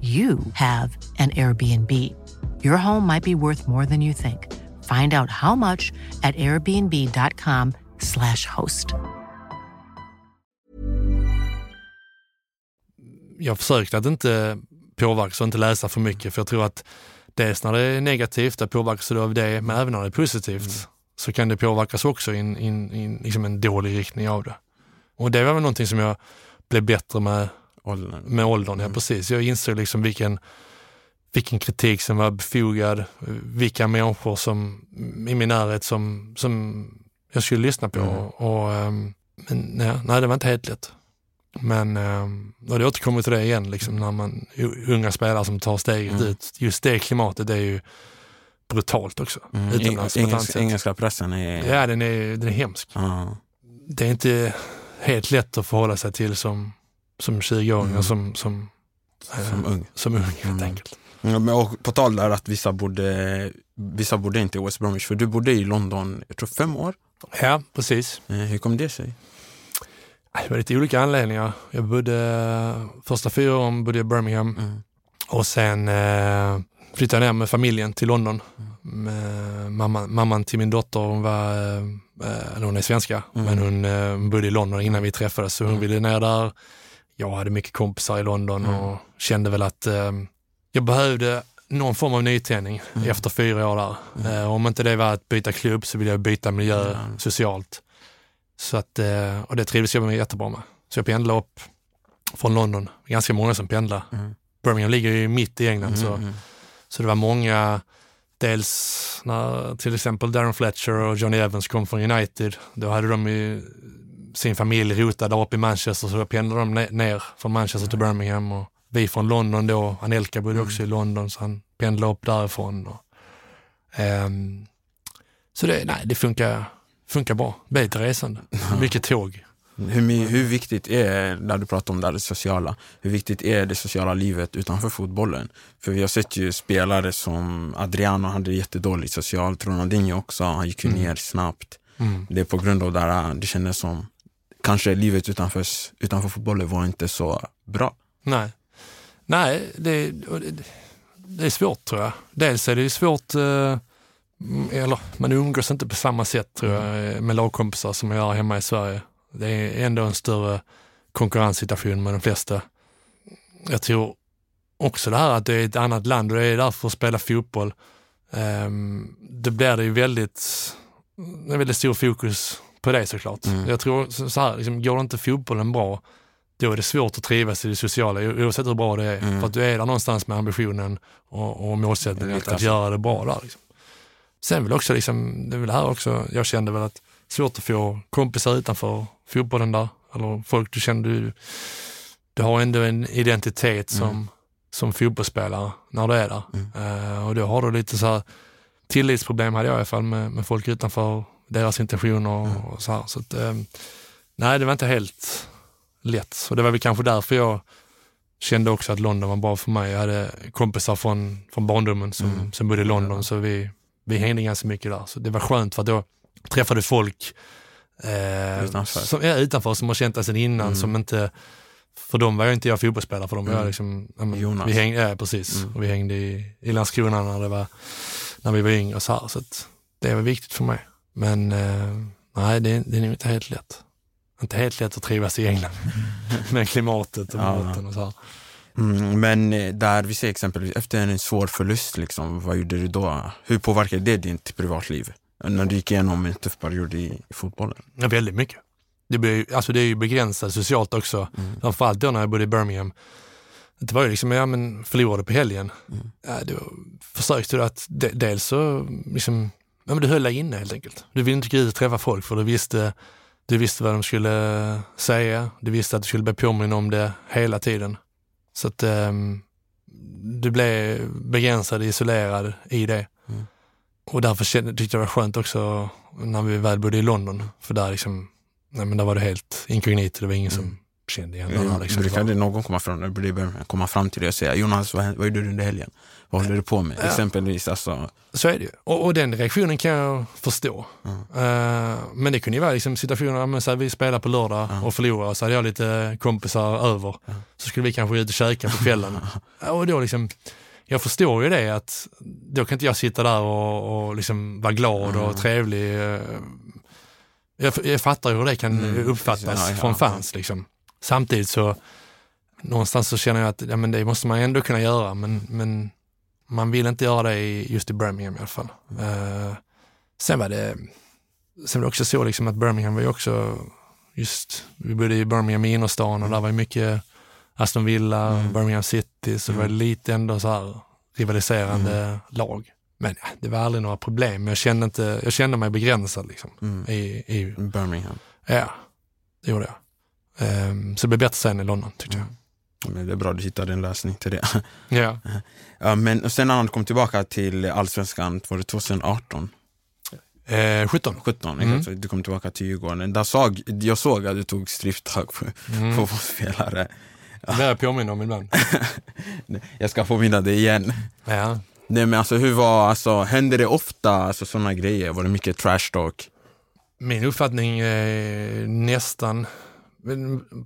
you have an Airbnb. Your home might be worth more than you think. Find out how much at airbnb.com/slash host. jag försökte att inte påverkas och inte läsa för mycket för jag tror att dels när det är negativt, då påverkas du av det, men även när det är positivt så kan det påverkas också i liksom en dålig riktning av det. Och det var väl någonting som jag blev bättre med, Åldern. med åldern, ja precis. Jag insåg liksom vilken, vilken kritik som var befogad, vilka människor som i min närhet som, som jag skulle lyssna på. Mm. Och, ehm, men nej, nej, det var inte helt lätt. Men, ehm, och det återkommer till det igen, liksom, när man, unga spelare som tar steget Mm. ut. Just det klimatet är ju brutalt också. Mm. Utomlands annat Engelska, pressen är... Ja, den är, den är hemsk. Ja. Det är inte helt lätt att förhålla sig till som, som 20-åring Mm. som, som, eh, Som ung. som ung helt Mm. enkelt. Ja, men och på tal där att vissa bodde, vissa bodde inte i West Bromwich, för du bodde i London, jag tror fem år. Ja, precis. Eh, Hur kom det sig? Det var lite olika anledningar. Jag bodde, första fyra åren bodde jag i Birmingham Mm. och sen eh, flyttade jag ner med familjen till London. Med mamman, mamman till min dotter, hon var, eh, eller hon är svenska, Mm. men hon eh, bodde i London innan vi träffades så hon ville ner där. Jag hade mycket kompisar i London Mm. och kände väl att eh, jag behövde någon form av nytändning Mm. efter fyra år där. Eh, om inte det var att byta klubb så ville jag byta miljö socialt. Så att, eh, och det trivdes jag med jättebra med. Så jag pendlade upp från London, ganska många som pendlar. Mm. Birmingham ligger ju mitt i England så, Mm, mm. så det var många, dels när till exempel Darren Fletcher och Johnny Evans kom från United, då hade de ju sin familj rotad där uppe i Manchester så pendlade de ne- ner från Manchester till Birmingham och vi från London då, Anelka bodde också i London så han pendlade upp därifrån. Och, ehm, så det, nej, det funkar, funkar bra. Lite resande. [LAUGHS] Mycket tåg. Hur, hur viktigt är, när du pratar om det, det sociala, hur viktigt är det sociala livet utanför fotbollen? För vi har sett ju spelare som Adriano hade jättedåligt socialt, Ronaldinho också, han gick ju Mm. ner snabbt. Mm. Det är på grund av det här, det kändes som, kanske livet utanför, utanför fotbollen var inte så bra. Nej, nej det, det, det är svårt tror jag. Dels är det ju svårt, eh, mm, eller man umgås inte på samma sätt tror jag eh, med lagkompisar som jag gör hemma i Sverige. Det är ändå en större konkurrenssituation med de flesta. Jag tror också det här att det är ett annat land och det är där för att spela fotboll. Um, då blir det ju väldigt, en väldigt stor fokus på det såklart. Mm. Jag tror så här, liksom, går inte fotbollen bra, då är det svårt att trivas i det sociala oavsett hur bra det är. Mm. För att du är där någonstans med ambitionen och, och målsättningen att, att göra det bra där. Liksom. Sen vill också, liksom, det är väl här också, jag kände väl att svårt att få kompisar utanför fotbollen där. Eller folk du känner, du, du har ändå en identitet som, mm. som fotbollsspelare när du är där. Mm. Uh, och då har du lite så här tillitsproblem hade jag i alla fall med, med folk utanför deras intentioner och, mm. och så här. Så att, um, nej, det var inte helt lätt. Och det var väl kanske därför jag kände också att London var bra för mig. Jag hade kompisar från, från barndomen som, mm. som bodde i London, så vi, vi hängde ganska mycket där. Så det var skönt för då träffade folk eh, utanför. Som, ja, utanför som har känt det sedan innan, mm. som inte för dem var jag inte jag fotbollsspelare, för dem var jag mm. liksom, Jonas. vi hängde, ja, precis. Mm. Och vi hängde i, i Landskrona när, det var, när vi var yngre så här, så det var viktigt för mig. Men eh, nej, det, det är nog inte helt lätt inte helt lätt att trivas i England [LAUGHS] med klimatet och ja. maten och så. Mm, men eh, där vi ser exempelvis efter en svår förlust, liksom, vad gjorde du då? Hur påverkade det ditt privatliv? När du gick igenom en tuff period i, i fotbollen? Ja, väldigt mycket. Det, blir, alltså det är ju begränsat socialt också. Mm. Framförallt då när jag bodde i Birmingham. Det var ju liksom, ja men förlorade på helgen. Mm. Ja, då försökte du att de, dels så, liksom, men du höll dig inne helt enkelt. Du ville inte gå ut och träffa folk för du visste du visste vad de skulle säga. Du visste att du skulle bli påminn om det hela tiden. Så att um, du blev begränsad, isolerad i det. Mm. Och därför tyckte jag det var skönt också när vi väl bodde i London. För där, liksom, nej, men där var det helt inkognito, det var ingen mm. som kände igen mm. Liksom. Brukade någon komma fram, komma fram till dig och säga Jonas, vad, vad gjorde du under helgen? Vad håller du på med? Ja. Exempelvis. Alltså. Så är det ju. Och, och, den reaktionen kan jag förstå. Mm. Uh, men det kunde ju vara liksom situationer, men så här, vi spelar på lördag mm. och förlorar, så hade jag lite kompisar över. Mm. Så skulle vi kanske ut och käka på kvällen. [LAUGHS] och då liksom, jag förstår ju det att då kan inte jag sitta där och, och liksom vara glad och trevlig. Jag, jag fattar ju hur det kan mm, uppfattas ja, från fans. Liksom. Samtidigt så någonstans så känner jag att ja, men det måste man ändå kunna göra, men, men man vill inte göra det just i Birmingham i alla fall. Uh, sen var det sen var det också så liksom att Birmingham var ju också just, vi bodde i Birmingham i innerstan och där var ju mycket Aston Villa, mm. Birmingham City, så mm. det var mm. lite ändå så här rivaliserande mm. lag. Men ja, det var aldrig några problem. Jag kände, inte, jag kände mig begränsad liksom, mm. i, i Birmingham. Ja, det gjorde jag. Um, så det blev bättre sen i London tyckte jag. Men det är bra du hittade en lösning till det. [LAUGHS] Ja. ja men sen när du kom tillbaka till Allsvenskan, var det 2018? Eh, 17. 17, mm. exakt. Du kom tillbaka till Djurgården. Där såg, jag såg att du tog stryptag på mm. fotbollsspelare. Ja. Det är jag påminner om ibland. [LAUGHS] jag ska påminna dig igen. Ja. Nej men alltså hur var, alltså hände det ofta alltså, sådana grejer? Var det mycket trash talk? Min uppfattning är nästan,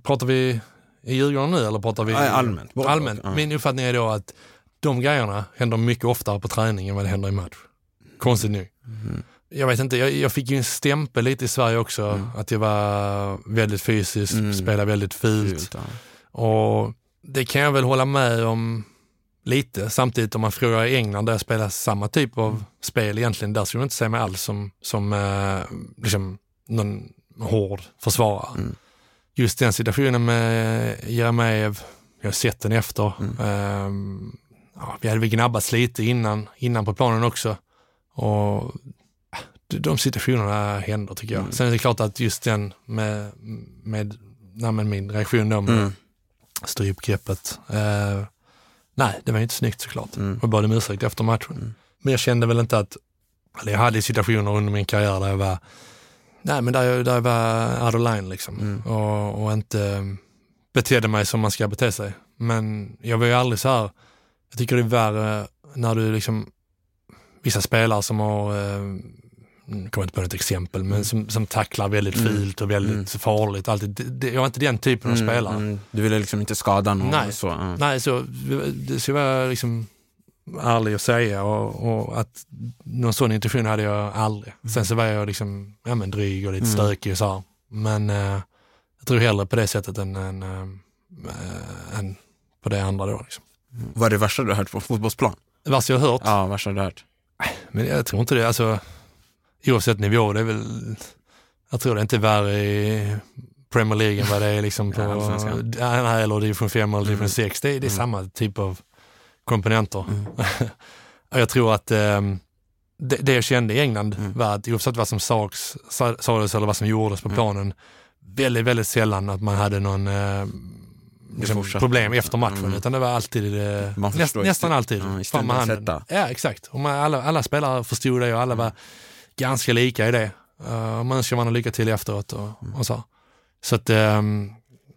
pratar vi i Djurgården nu eller pratar vi? allmänt. allmänt. Ja. Min uppfattning är då att de grejerna händer mycket oftare på träning än vad det händer i match. Konstigt nog. Mm. Jag vet inte, jag, jag, fick ju en stämpel lite i Sverige också, mm. att jag var väldigt fysisk, mm. spelade väldigt fult. fult ja. Och det kan jag väl hålla med om lite. Samtidigt om man frågar i England där jag spelar samma typ av mm. spel egentligen, där skulle jag inte se mig alls som, som eh, liksom någon hård försvarare. Mm just den situationen med Jeremejeff, jag har sett den efter. Mm. Um, ja, vi hade väl gnabbats lite innan, innan på planen också. Och de situationerna händer tycker jag. Mm. Sen är det klart att just den med, med nej, min reaktion då med mm. strypgreppet. Uh, nej, det var inte snyggt såklart. Mm. Jag bad om ursäkt efter matchen. Mm. Men jag kände väl inte att, eller jag hade situationer under min karriär där jag var Nej, men där, jag, där jag var out of line liksom mm. och, och, inte betedde mig som man ska bete sig. Men jag var ju aldrig så här, jag tycker det är värre när du liksom, vissa spelare som har, eh, kommer inte på något exempel, men mm. som, som tacklar väldigt mm. fult och väldigt mm. farligt. Alltid. Jag var inte den typen av mm, spelare. Du ville liksom inte skada någon? Nej, så, Nej så, det ska vara liksom ärlig att säga och, och, att någon sån intention hade jag aldrig. Sen så var jag liksom, ja men dryg och lite Mm. stökig och så här. Men eh, jag tror hellre på det sättet än, än, äh, än på det andra då. Liksom. Vad är det värsta du har hört på fotbollsplan? Det värsta jag har hört, Ja, värsta du har hört. men jag tror inte det, alltså oavsett nivå, det är väl, jag tror det inte är värre i Premier League än vad det är liksom [LAUGHS] på, Ja, eller division 5 eller division Mm. 6. Det, är- det är Mm. samma typ av komponenter. Mm. [LAUGHS] Jag tror att ehm, det, det jag kände i England Mm. var att oavsett vad som sades, sa- sades eller vad som gjordes på Mm. planen, väldigt, väldigt sällan att man hade någon eh, liksom, problem efter matchen, Mm. utan det var alltid, eh, näst, nästan alltid, i fram stunden med handen. sätta. Ja, exakt. Och man, alla, alla spelare förstod det och alla var ganska lika i det. Uh, man önskar varandra lycka till efteråt och, Mm. och så. Så att, ehm,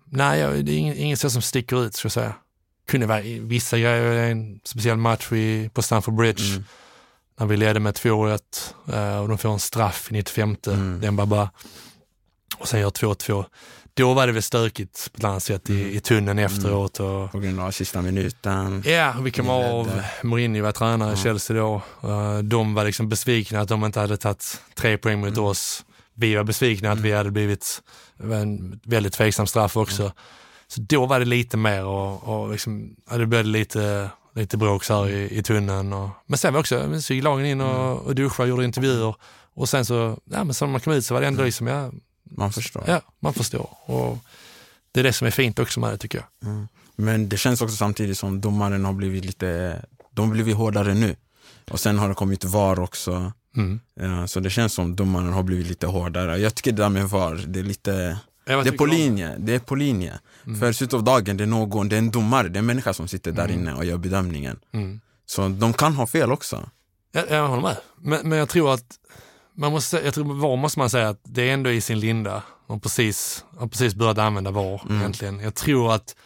nej, det är inget, inget som sticker ut, ska jag säga. Kunde vara vissa grejer, en speciell match i, på Stamford Bridge, Mm. när vi ledde med 2-1 eh, och de får en straff i 95. Mm. Den bara, bara och sen gör 2-2. Då var det väl stökigt på ett annat sätt i, Mm. i tunneln efteråt. Och, På grund av sista minuten. Ja, vi kom av. Mourinho var tränare i. Chelsea då. Eh, De var liksom besvikna att de inte hade tagit tre poäng mot Mm. oss. Vi var besvikna att vi hade blivit en väldigt tveksam straff också. Så då var det lite mer och, och liksom, ja, det blev lite, lite bråk så här i, i tunneln. Och, men sen var också, så gick lagen in och, och duschade och gjorde intervjuer. Och sen så, ja men så när man kom ut så var det ändå liksom, ja, Man förstår. ja man förstår. Och det är det som är fint också med det tycker jag. Mm. Men det känns också samtidigt som domaren har blivit lite, de har blivit hårdare nu. Och sen har det kommit VAR också. Mm. Ja, så det känns som domaren har blivit lite hårdare. Jag tycker det där med VAR, det är lite, det är på linje. Det är på linje. Mm. För slutet av dagen, det är någon, det är en domare, det är en människa som sitter där Mm. inne och gör bedömningen. Mm. Så de kan ha fel också. Jag, jag håller med. Men, men jag tror att man måste, jag tror VAR måste man säga att det är ändå i sin linda. De precis, har precis börjat använda VAR Mm. egentligen. Jag tror att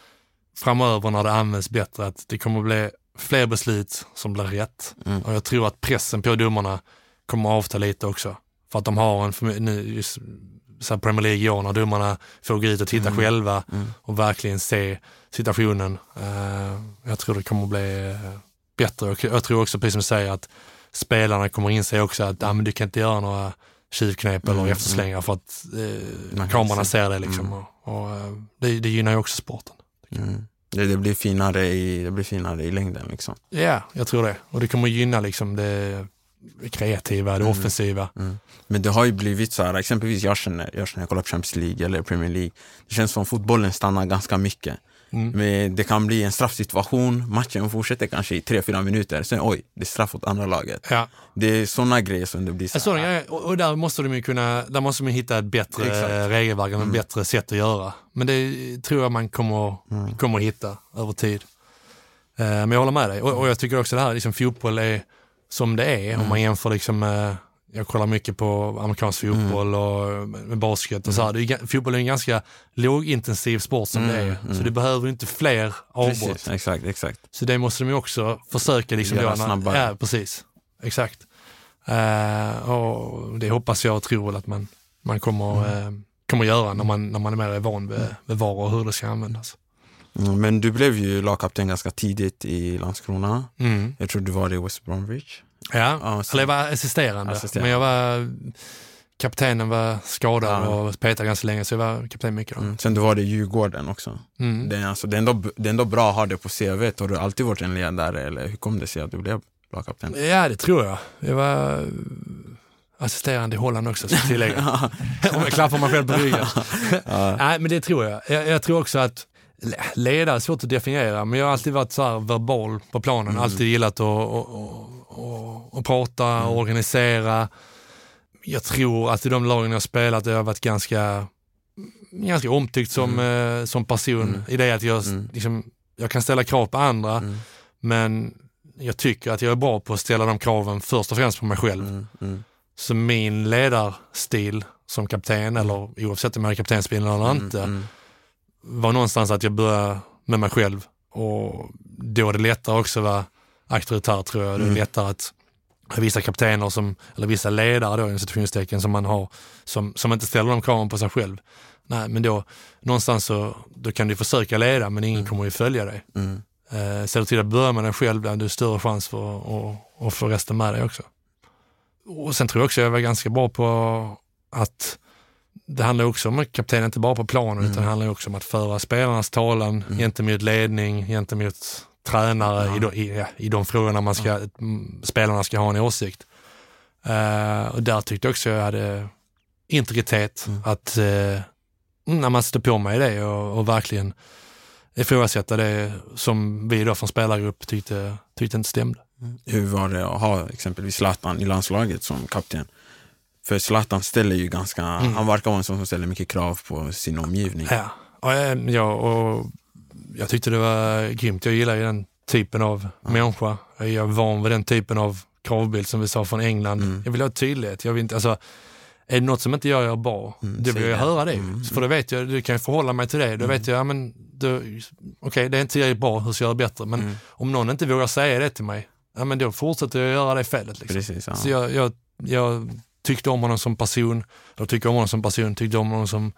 framöver när det används bättre att det kommer bli fler beslut som blir rätt. Mm. Och jag tror att pressen på domarna kommer avta lite också. För att de har en, nu, just, så Premier League i år när domarna får gå ut och titta Mm. själva Mm. och verkligen se situationen. Eh, jag tror det kommer att bli eh, bättre och jag tror också, precis som du säger, att spelarna kommer inse också att ah, men du kan inte göra några tjuvknep Mm, eller efterslängar för att eh, kamerorna se. ser det liksom. Mm. Och, och, eh, det, det gynnar ju också sporten. Mm. Det, det, blir finare i, det blir finare i längden liksom. Ja, jag tror det. Och det kommer gynna liksom det kreativa, det Mm. offensiva. Mm. Men det har ju blivit så här, exempelvis jag känner, jag känner jag kollar på Champions League eller Premier League. Det känns som fotbollen stannar ganska mycket. Mm. Men det kan bli en straffsituation, matchen fortsätter kanske i 3-4 minuter, sen oj, det är straff åt andra laget. Ja, Det är sådana grejer som det blir så här, grej, och, där måste de ju kunna, där måste man hitta ett bättre Exakt. regelverk, ett Mm. bättre sätt att göra. Men det tror jag man kommer, Mm. kommer hitta över tid. Eh, men jag håller med dig och, och jag tycker också det här, liksom fotboll är som det är om Mm. man jämför liksom eh, jag kollar mycket på amerikansk Mm. fotboll och med basket och så här. Det är, fotboll är en ganska lågintensiv sport som Mm, det är. mm. Så du behöver inte fler avbrott. Precis, exakt, exakt. Så det måste de ju också försöka liksom Göra snabbare. Ja, precis. Exakt. Eh, och det hoppas jag och tror att man, man kommer, Mm. eh, kommer göra när man, när man är mer van vid, vid VAR och hur det ska användas. Mm, Men du blev ju lagkapten ganska tidigt i Landskrona. Mm. Jag tror du var det i West Bromwich. Ja, Ja, så- eller jag var assisterande. Assisterande. Men jag var, kaptenen var skadad Ja. och petade ganska länge så jag var kapten mycket då. Mm. Sen du var det i Djurgården också. Mm. Det, är alltså, det, är ändå, det är ändå bra att ha det på CV. Har du alltid varit en ledare eller hur kom det sig att du blev lagkapten? Ja, det tror jag. Jag var assisterande i Holland också, ska jag tillägga. [LAUGHS] Om jag klappar mig själv på ryggen. Nej, men det tror jag. jag. Jag tror också att ledare är svårt att definiera, men jag har alltid varit så här verbal på planen. Mm. Alltid gillat att, att, att, att, prata Mm. och organisera. Jag tror att i de lagen jag spelat har jag varit ganska, ganska omtyckt som, eh, som person. Mm. I det att jag, Mm. liksom, jag kan ställa krav på andra, Mm. men jag tycker att jag är bra på att ställa de kraven först och främst på mig själv. Mm. Mm. Så min ledarstil som kapten, eller oavsett om jag är kaptensbilen eller inte, Mm. Var någonstans att jag började med mig själv. Och då är det lättare också att vara auktoritär tror jag. Det är Mm. lättare att vissa kaptener, som, eller vissa ledare då, inom situationstecken som man har, som, som inte ställer de kraven på sig själv. Nej, men då någonstans så då kan du försöka leda men ingen kommer ju följa dig. Mm. Eh, ser du till att börja med dig själv, där du har större chans för att, att, att få resten med dig också. Och sen tror jag också jag var ganska bra på att det handlar också om att kaptenen inte bara på planen mm. utan det handlar också om att föra spelarnas talan mm. gentemot ledning, gentemot tränare ja. i, de, i, i de frågorna man ska, ja. spelarna ska ha en åsikt. Uh, och där tyckte jag också jag hade integritet, mm. att uh, när man står på mig det och, och verkligen ifrågasätta det som vi då från spelargrupp tyckte, tyckte inte stämde. Mm. Hur var det att ha exempelvis Zlatan i landslaget som kapten? För Zlatan ställer ju ganska, mm. han verkar vara en sån som ställer mycket krav på sin omgivning. Ja, och, ja, och jag tyckte det var grymt. Jag gillar ju den typen av ja. människa. Jag är van vid den typen av kravbild som vi sa från England. Mm. Jag vill ha tydlighet. Jag vill inte, alltså, är det något som inte jag gör bra, mm, då vill jag höra det. Mm, för då vet jag, du kan förhålla mig till det. Då mm. vet jag, ja, men okej okay, det är inte tillräckligt bra, hur ska jag göra bättre? Men mm. om någon inte vågar säga det till mig, ja men då fortsätter jag göra det felet. Liksom. Precis, ja. Så jag, jag, jag, tyckte om honom som person, jag tycker om honom som person, tyckte om honom som,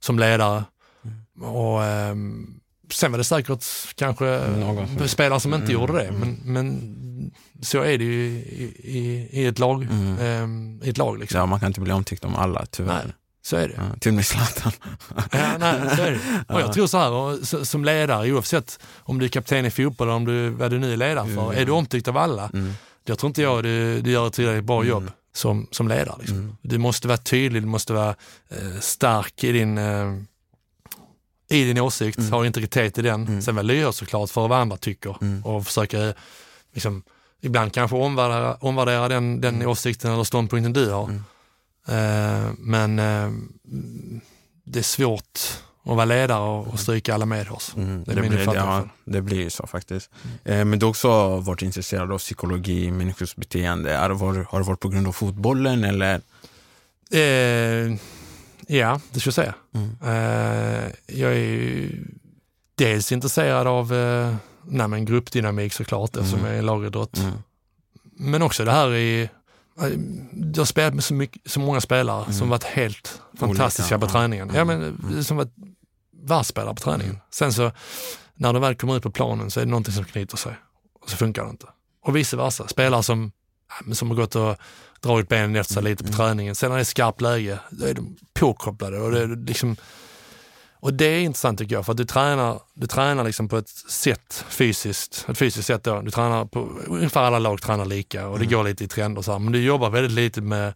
som ledare. Mm. Och um, Sen var det säkert kanske Någon. spelare som inte mm, gjorde det, men, men så är det ju i, i, i ett lag. Mm. Um, i ett lag liksom. Ja, man kan inte bli omtyckt om alla, tyvärr. Nej, så är det. Ja, till och med Zlatan. ja, nej, så är det. [LAUGHS] Och jag tror så här, och, som ledare, oavsett om du är kapten i fotboll eller om du, vad du nu är ledare för, mm. är du omtyckt av alla, mm. jag tror inte jag du, du gör ett tillräckligt bra mm. jobb som, som ledare. Liksom. Mm. Du måste vara tydlig, du måste vara eh, stark i din eh, i din åsikt, mm. ha integritet i den. Mm. Sen vara lyhörd såklart för vad andra tycker mm. och försöka liksom, ibland kanske omvärdera, omvärdera den, den mm. åsikten eller ståndpunkten du har. Mm. Uh, men uh, det är svårt att vara ledare och, och stryka alla medhårs. Mm, det, det, blir, ja, det blir ju så faktiskt. Mm. Eh, men du har också varit intresserad av psykologi, människors beteende. Är det var, har det varit på grund av fotbollen eller? Eh, Ja, det ska jag säga. Mm. Uh, jag är ju dels intresserad av uh, nej, men gruppdynamik såklart, mm. eftersom jag är lagidrott. Mm. Men också det här i eh, du har spelat med så, mycket, så många spelare mm. som varit helt fantastiska Olika, på träningen. Ja, men, mm. Som varit världsspelare på träningen. Mm. Sen så när de väl kommer ut på planen så är det någonting som knyter sig och så funkar det inte. Och vice versa. Spelare som, som har gått och dragit benen efter sig lite på mm. träningen. Sen när det är skarpt läge, då är de påkopplade och det är liksom och det är intressant tycker jag, för att du tränar, du tränar liksom på ett sätt fysiskt, ett fysiskt sätt då. Du tränar på, ungefär alla lag tränar lika och det mm. går lite i trender så här, men du jobbar väldigt lite med,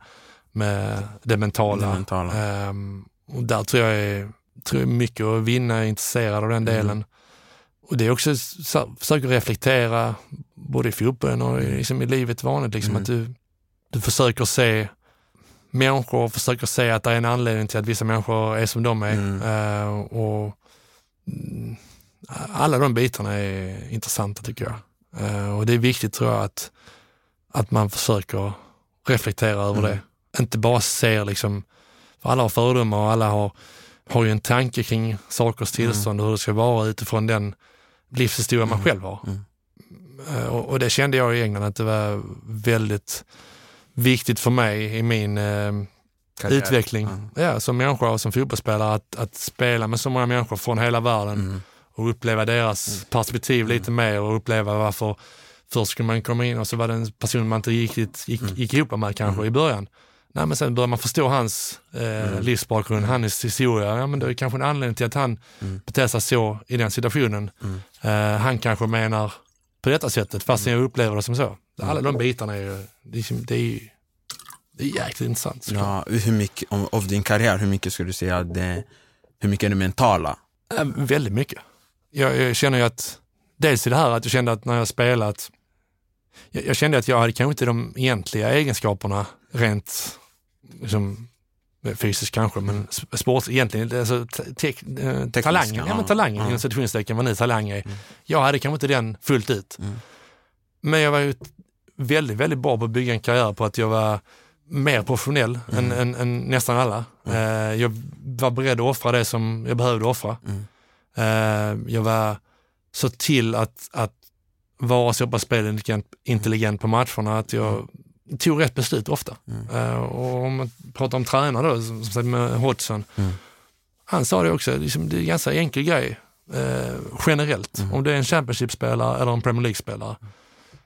med det mentala. Det mentala. Um, och där tror jag är, tror mycket att vinna, jag är intresserad av den mm. delen. Mm. Och det är också, så, försöka reflektera både i fotbollen och liksom i livet vanligt, liksom, mm. att du du försöker se människor, försöker se att det är en anledning till att vissa människor är som de är. Mm. Uh, och mm, alla de bitarna är intressanta tycker jag. Uh, och det är viktigt tror jag att, att man försöker reflektera över mm. det. Inte bara ser liksom, för alla har fördomar och alla har, har ju en tanke kring sakers mm. tillstånd och hur det ska vara utifrån den livshistoria man mm. själv har. Uh, och, och, det kände jag i England att det var väldigt viktigt för mig i min eh, utveckling mm. ja, som människa och som fotbollsspelare att, att spela med så många människor från hela världen mm. och uppleva deras mm. perspektiv lite mer och uppleva varför först skulle man komma in och så var det en person man inte gick, gick, mm. gick ihop med kanske mm. i början. Nej, men sen börjar man förstå hans eh, mm. livsbakgrund, hans historia. Ja, men det är kanske en anledning till att han mm. beter sig så i den situationen. Mm. Eh, han kanske menar på detta sättet, fast mm. jag upplever det som så. Alla de bitarna är ju, det är, det är jäkligt intressant. Ja, hur mycket, av din karriär, hur mycket skulle du säga det, hur mycket är det mentala? Äh, väldigt mycket. Jag, jag, känner ju att, dels i det här att jag kände att när jag spelat, jag, jag kände att jag hade kanske inte de egentliga egenskaperna rent liksom, fysiskt kanske, men sports egentligen, alltså te, te, talangen, ja, men talangen ja. inom citationstecken, vad nu talang är. Mm. Jag hade kanske inte den fullt ut. Mm. Men jag var ju väldigt, väldigt bra på att bygga en karriär på att jag var mer professionell mm. än, än, än, nästan alla. Mm. Uh, jag var beredd att offra det som jag behövde offra. Mm. Jag var så till att, att vara så pass spelintelligent på matcherna att jag mm. Tog rätt beslut ofta. Uh, och om man pratar om tränare då, som sagt med Hodgson, mm. han sa det också, liksom, det är en ganska enkel grej. eh, generellt. Mm. Om det är en Championship-spelare eller en Premier League-spelare.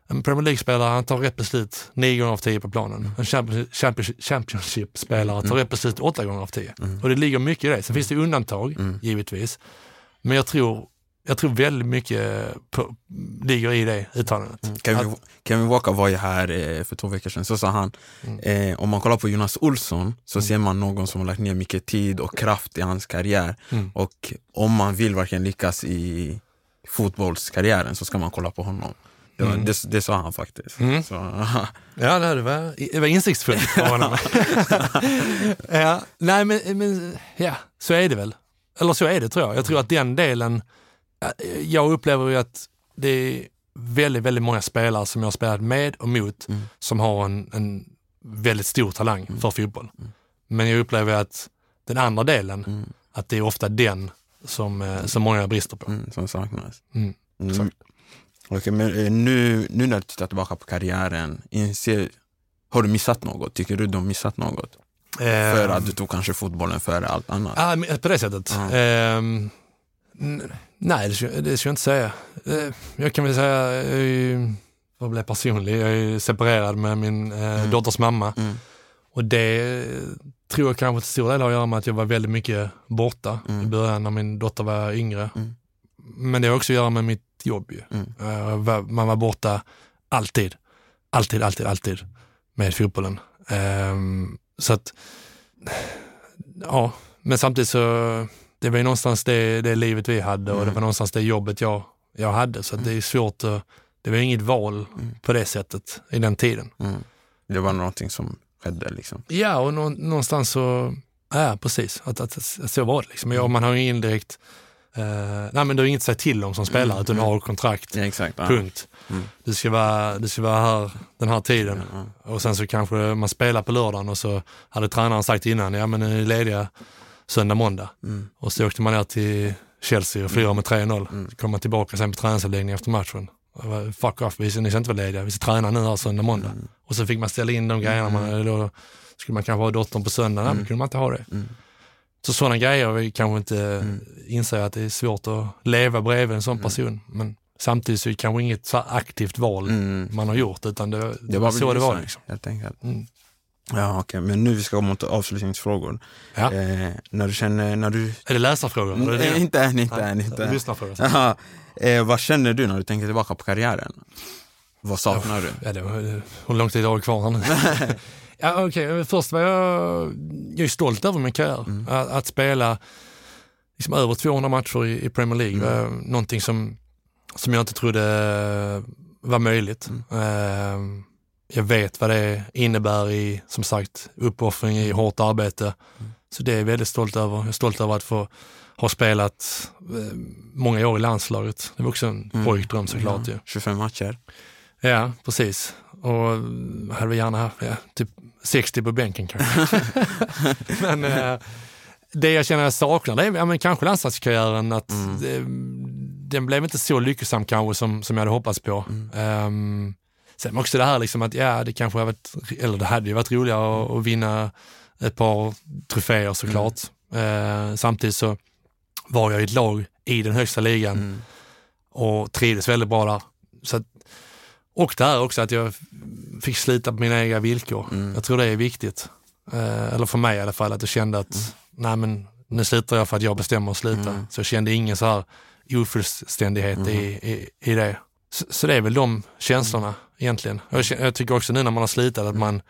En Premier League-spelare han tar rätt beslut nio gånger av tio på planen. Mm. En Champions- Champions- Championship-spelare tar rätt beslut åtta gånger av tio. Mm. Och det ligger mycket i det. Sen finns det undantag, givetvis. Men jag tror, jag tror väldigt mycket på, ligger i det uttalandet. Kevin, Kevin Walker var ju här eh, för två veckor sedan, så sa han, Mm. eh, om man kollar på Jonas Olsson så ser man någon som har lagt ner mycket tid och kraft i hans karriär. Mm. Och om man vill verkligen lyckas i fotbollskarriären så ska man kolla på honom. Det, var, Mm. det, det sa han faktiskt. Så, [LAUGHS] Ja, det var, det var insiktsfullt av [LAUGHS] honom. ja, nej, men, men ja, så är det väl. Eller så är det tror jag. Jag tror att den delen, jag upplever ju att det är väldigt, väldigt många spelare som jag har spelat med och mot som har en, en väldigt stor talang för fotboll. Men jag upplever att den andra delen, att det är ofta den som, eh, som många brister på. mm, som saknas. Mm. Mm. Okej, men eh, nu, nu när du tittar tillbaka på karriären, inser, har du missat något? Tycker du du har missat något? För att du tog kanske fotbollen före allt annat? Ja, men på det sättet. Ehm, n- nej, det skulle, det skulle jag inte säga. Eh, jag kan väl säga, jag är ju- för att bli personlig, jag är separerad med min eh, dotters mamma. Mm. Och det eh, tror jag kanske till stor del har att göra med att jag var väldigt mycket borta i början när min dotter var yngre. Mm. Men det har också att göra med mitt jobb ju. Mm. Man var borta alltid. Alltid, alltid, alltid med fotbollen. Ehm, så att, ja, men samtidigt så, det var ju någonstans det, det livet vi hade och det var någonstans det jobbet jag, jag hade. Så att det är svårt att, det var inget val på det sättet i den tiden. Mm. Det var någonting som skedde liksom. Ja, och nå, någonstans så, ja precis, att, att, att så var det liksom. Ja, man har ju ingen direkt, eh, nej men du har inget att säga till om som spelare, utan du har kontrakt. Ja, exakt. Punkt. Mm. Du, ska vara, du ska vara här den här tiden. Och sen så kanske man spelar på lördagen och så hade tränaren sagt innan, ja men ni är lediga söndag, måndag. Mm. Och så åkte man ner till Chelsea och förlorade med 3-0. Så kom man tillbaka sen på träningsanläggningen efter matchen. Var, Fuck off, vi ska, ni ska inte vara lediga, vi ska träna nu här söndag, måndag. Och så fick man ställa in de grejerna. Man, då skulle man kanske ha dottern på söndag, nej men kunde man inte ha det. Så sådana grejer, vi kanske inte inser att det är svårt att leva bredvid en sån person. Men samtidigt så är det kanske inget så aktivt val Mm. man har gjort, utan det, Det var så det var. Liksom. helt enkelt. Mm. Ja, okej. Men nu vi ska gå mot avslutningsfrågor. Ja. Eh, när du känner, när du... Är det läsarfrågor? Är det inte än, inte än. Inte. Lyssnarfrågor. Eh, vad känner du när du tänker tillbaka på karriären? Vad saknar du? Ja, det var, hur lång tid har vi kvar nu? [LAUGHS] ja, okay. Först var jag, jag är stolt över min karriär. Att, att spela liksom över 200 matcher i, i Premier League var någonting som, som jag inte trodde var möjligt. Eh, jag vet vad det innebär i, som sagt, uppoffring i hårt arbete. Så det är jag väldigt stolt över. Jag är stolt över att få ha spelat eh, många år i landslaget. Det var också en pojkdröm såklart. ju. 25 matcher? Ja, precis. Och hade vi gärna haft ja, typ 60 på bänken kanske. [LAUGHS] [LAUGHS] men eh, det jag känner jag saknar, det är ja, men kanske landslagskarriären. Att det, den blev inte så lyckosam kanske som, som jag hade hoppats på. Um, sen också det här liksom att ja, det kanske hade varit, eller det hade ju varit roligare att, att vinna ett par troféer såklart. Eh, samtidigt så var jag i ett lag i den högsta ligan och trivdes väldigt bra där. Så att, och det här också att jag fick slita på mina egna villkor. Jag tror det är viktigt. Eh, eller för mig i alla fall, att jag kände att nej men nu slutar jag för att jag bestämmer att sluta. Så jag kände ingen så här ofullständighet i, i, i det. Så, så det är väl de känslorna egentligen. Jag, jag tycker också nu när man har slutat att man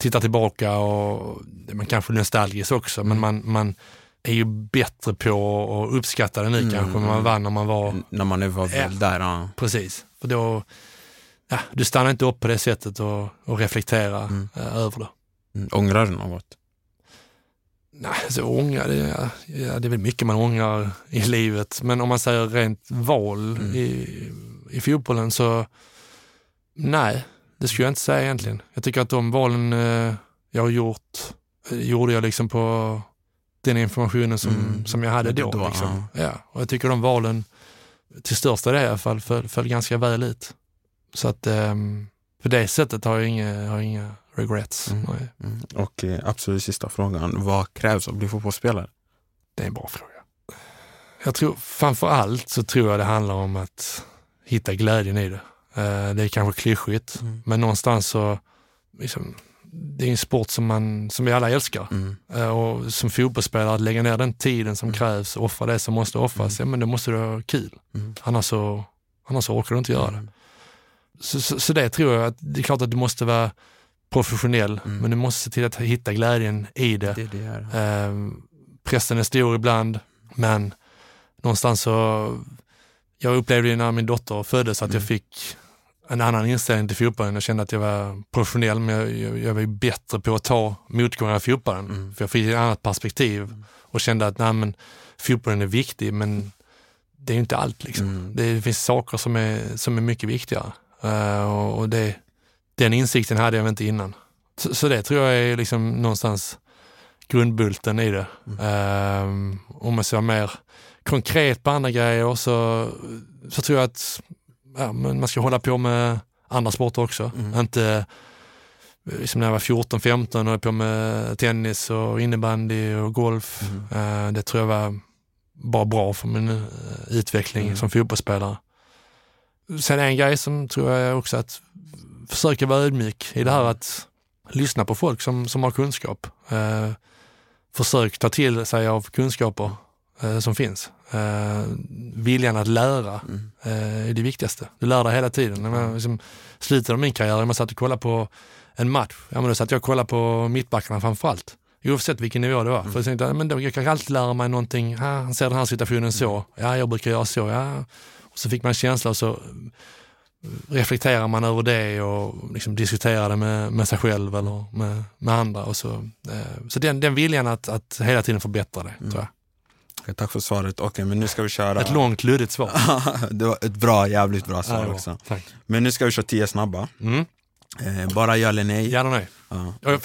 tittar tillbaka och man kanske är nostalgisk också, men man, man är ju bättre på att uppskatta det nu kanske än man var när man var När man var väl Ja. där? Ja. Precis, för då, ja, du stannar inte upp på det sättet och, och reflekterar eh, över det. Mm. Ångrar du något? Nej, så ångra, det, är- ja, det är väl mycket man ångrar i livet, men om man säger rent val i, i fotbollen så nej, det skulle jag inte säga egentligen. Jag tycker att de valen eh, jag har gjort, eh, gjorde jag liksom på den informationen som, Mm. som jag hade då. Då, liksom. ja. Och jag tycker de valen, till största del i alla fall, föll, föll ganska väl ut. Så att ehm, på det sättet har jag inga, har inga regrets. Nej, Mm. Och eh, absolut sista frågan, vad krävs av att bli fotbollsspelare? det är en bra fråga. Jag tror framför allt så tror jag det handlar om att hitta glädjen i det. Eh, det är kanske klyschigt, Mm. men någonstans så, liksom, det är en sport som, man, som vi alla älskar. Mm. Eh, Och som fotbollsspelare, att lägga ner den tiden som krävs, offra det som måste offras, ja men då måste du ha kul. Mm. Annars, så, annars så orkar du inte göra det. Mm. Så, så, så det tror jag, att det är klart att du måste vara professionell, Mm. men du måste se till att hitta glädjen i det. Det är det här. Eh, pressen är stor ibland, men någonstans så, jag upplevde ju när min dotter föddes att Mm. jag fick en annan inställning till fotbollen. Jag kände att jag var professionell, men jag, jag, jag var ju bättre på att ta motgångar i fotbollen. Mm. För jag fick ett annat perspektiv och kände att nej, men, fotbollen är viktig, men det är ju inte allt. Liksom. Mm. Det finns saker som är, som är mycket viktigare. Eh, och och det, den insikten hade jag inte innan. Så, så det tror jag är liksom någonstans grundbulten i det. Um, om man vara mer konkret på andra grejer så, så tror jag att ja, men man ska hålla på med andra sporter också. Mm. Inte liksom när jag var 14-15 höll jag på med tennis och innebandy och golf. Mm. Eh, det tror jag var bara bra för min eh, utveckling Mm. som fotbollsspelare. Sen en grej som tror jag också att försöka vara ödmjuk i det här att lyssna på folk som, som har kunskap. Eh, försök ta till sig av kunskaper som finns. Eh, viljan att lära Mm. eh, är det viktigaste. Du lär dig hela tiden. Man, liksom, slutet av min karriär, när man satt och kollade på en match, ja, men då satt jag och kollade på mittbackarna framför allt. Oavsett vilken nivå det var. För jag tänkte, men då, jag kan alltid lära mig någonting. Ah, han ser den här situationen så. Ja, jag brukar göra så. Ja. Och så fick man en känsla och så eh, reflekterar man över det och liksom diskuterar det med, med sig själv eller med, med andra. Och så eh, så den, den viljan att, att hela tiden förbättra det, tror jag. Tack för svaret. Okej, men nu ska vi köra... Ett långt, luddigt svar. [LAUGHS] det var ett bra, jävligt bra Ja, svar var. också. Tack. Men nu ska vi köra tio snabba. Mm. Eh, bara ja eller nej. Ja eller nej? Ja. Jag,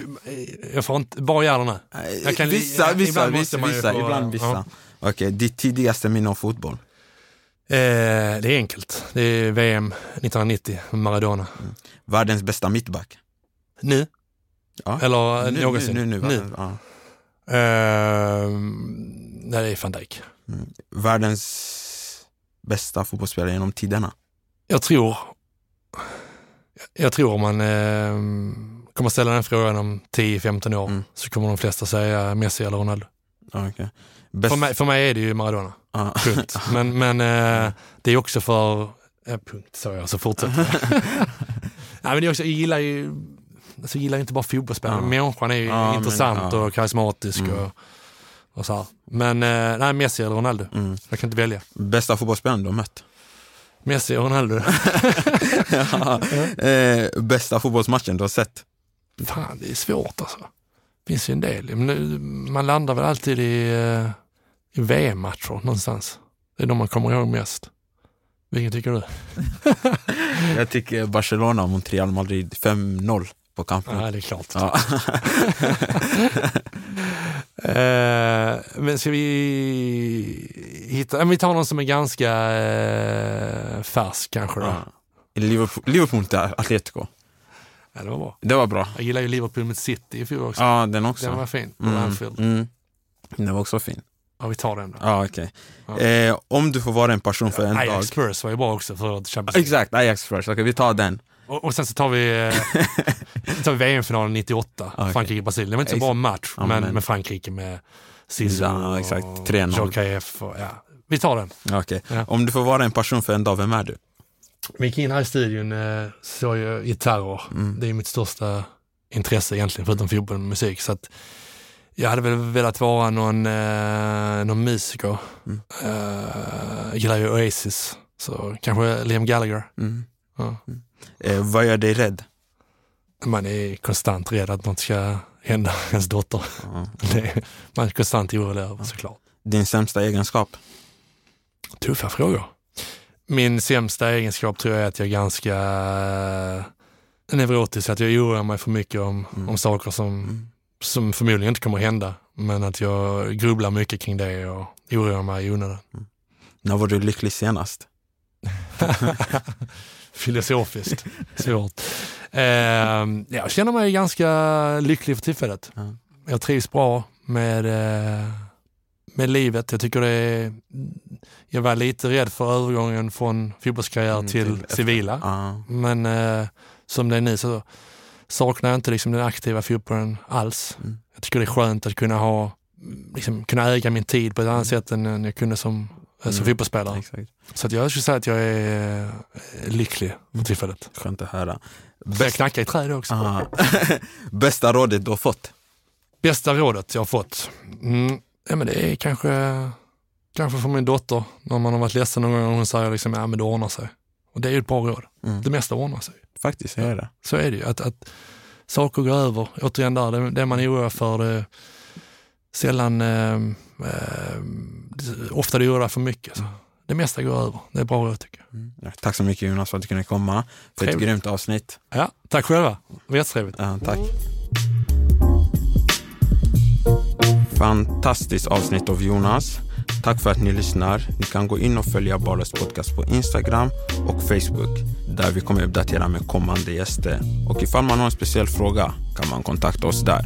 jag får inte, bara ja eller nej? Jag kan- vissa, ja, vissa, ibland vissa, vissa, få- ibland vissa. ja. Okej, ditt tidigaste minne av fotboll? Eh, det är enkelt. Det är VM 1990 med Maradona. Världens bästa mittback? Nu? Ja. Eller nu, någonsin? Nu, nu, nu, nu. Ja. Eh, nej, det är van Dijk. Mm. Världens bästa fotbollsspelare genom tiderna? Jag tror, jag tror om man eh, kommer ställa den frågan om 10-15 år Mm. så kommer de flesta säga Messi eller Ronaldo. Ja, okej. Bäst... För, mig, för mig är det ju Maradona. Ja. Punkt. [LAUGHS] Men, men eh, det är också för... Eh, punkt, sa jag, så fortsätter jag. [LAUGHS] Nej, men det är också, jag gillar ju alltså, jag gillar inte bara fotbollsspelare, Ja. människan är ju Ja, men, intressant ja. och karismatisk. Mm. Och, och så här. Men eh, nej, Messi eller Ronaldo. Mm. Jag kan inte välja. Bästa fotbollsspelaren du har mött? Messi och Ronaldo. [LAUGHS] [LAUGHS] ja. eh, bästa fotbollsmatchen du har sett? Fan, det är svårt alltså. Det finns ju en del. Men nu- man landar väl alltid i, eh, i VM-matcher någonstans. Det är de man kommer ihåg mest. Vilken tycker du? [LAUGHS] Jag tycker Barcelona mot Real Madrid 5-0 på Nou. Ja, det är klart. Ja. [LAUGHS] Eh, men ska vi hitta, vi tar någon som är ganska eh, färsk kanske då. Ja. Ja. Liverpool, Liverpool mot Atletico. det var bra. Det var bra. Jag gillar ju Liverpool mot City i fjol också. Ja, den också. Den var fin Mm, mm. Den var också fin. Ja, vi tar den då. Ja, okej. Ja. Eh, om du får vara en person för en Ajax dag. Spurs var ju bra också för Champions League. Exakt, Ajax först. Okej, vi tar den. Och, och sen så tar vi, eh, [LAUGHS] tar vi VM-finalen 98, Okej. Frankrike-Brasilien. Det var inte så Exakt. bra match, Ja, men, men- med Frankrike med Zizou Ja, exakt. och 3-0. Jokaeff. Och, ja. Vi tar den. Okej. Ja. Om du får vara en person för en dag, vem är du? Vi gick in här i studion eh, såg jag gitarrer. Mm. Det är mitt största intresse egentligen, förutom fotboll och musik. Så att jag hade väl velat vara någon, eh, någon musiker. Mm. Eh, jag gillar ju Oasis, så kanske Liam Gallagher. Mm. Ja. Eh, vad gör dig rädd? Man är konstant rädd att något ska hända [LAUGHS] ens dotter. Det är, man är konstant orolig över såklart. Din sämsta egenskap? Tuffa frågor. Min sämsta egenskap tror jag är att jag är ganska eh, neurotisk, att jag oroar mig för mycket om, Mm. om saker som, Mm. som förmodligen inte kommer hända. Men att jag grubblar mycket kring det och oroar mig i onödan. När var du lycklig senast? [LAUGHS] [LAUGHS] Filosofiskt, svårt. Eh, jag känner mig ganska lycklig för tillfället. Ja. Jag trivs bra med, eh, med livet. Jag tycker det är, jag var lite rädd för övergången från fotbollskarriär mm, till, till civila. Uh. Men eh, som det är nu så saknar jag inte liksom den aktiva fotbollen alls. Mm. Jag tycker det är skönt att kunna ha, liksom, kunna äga min tid på ett annat mm. sätt än jag kunde som, mm. som fotbollsspelare. Exakt. Så att jag skulle säga att jag är eh, lycklig för mm. tillfället. Skönt att höra. Börjar knacka i träd också. [LAUGHS] Bästa rådet du har fått? Bästa rådet jag har fått? Mm, ja, men det är kanske, kanske från min dotter, när man har varit ledsen någon gång och hon säger liksom, ja men det ordnar sig. Och det är ju ett bra råd. Mm. Det mesta ordnar sig. Faktiskt är det. Så är det ju. Att, att saker går över. Återigen där, det, det man är orolig för, det, sällan, eh, eh, ofta det oroar för mycket. Så. Det mesta går över. Det är bra råd tycker jag. Mm. Ja, tack så mycket Jonas för att du kunde komma. För Trevligt. ett grymt avsnitt. Ja, tack själva. Det var jättetrevligt. Ja, tack. Fantastiskt avsnitt av Jonas. Tack för att ni lyssnar. Ni kan gå in och följa Ballers podcast på Instagram och Facebook där vi kommer uppdatera med kommande gäster. Och ifall man har en speciell fråga kan man kontakta oss där.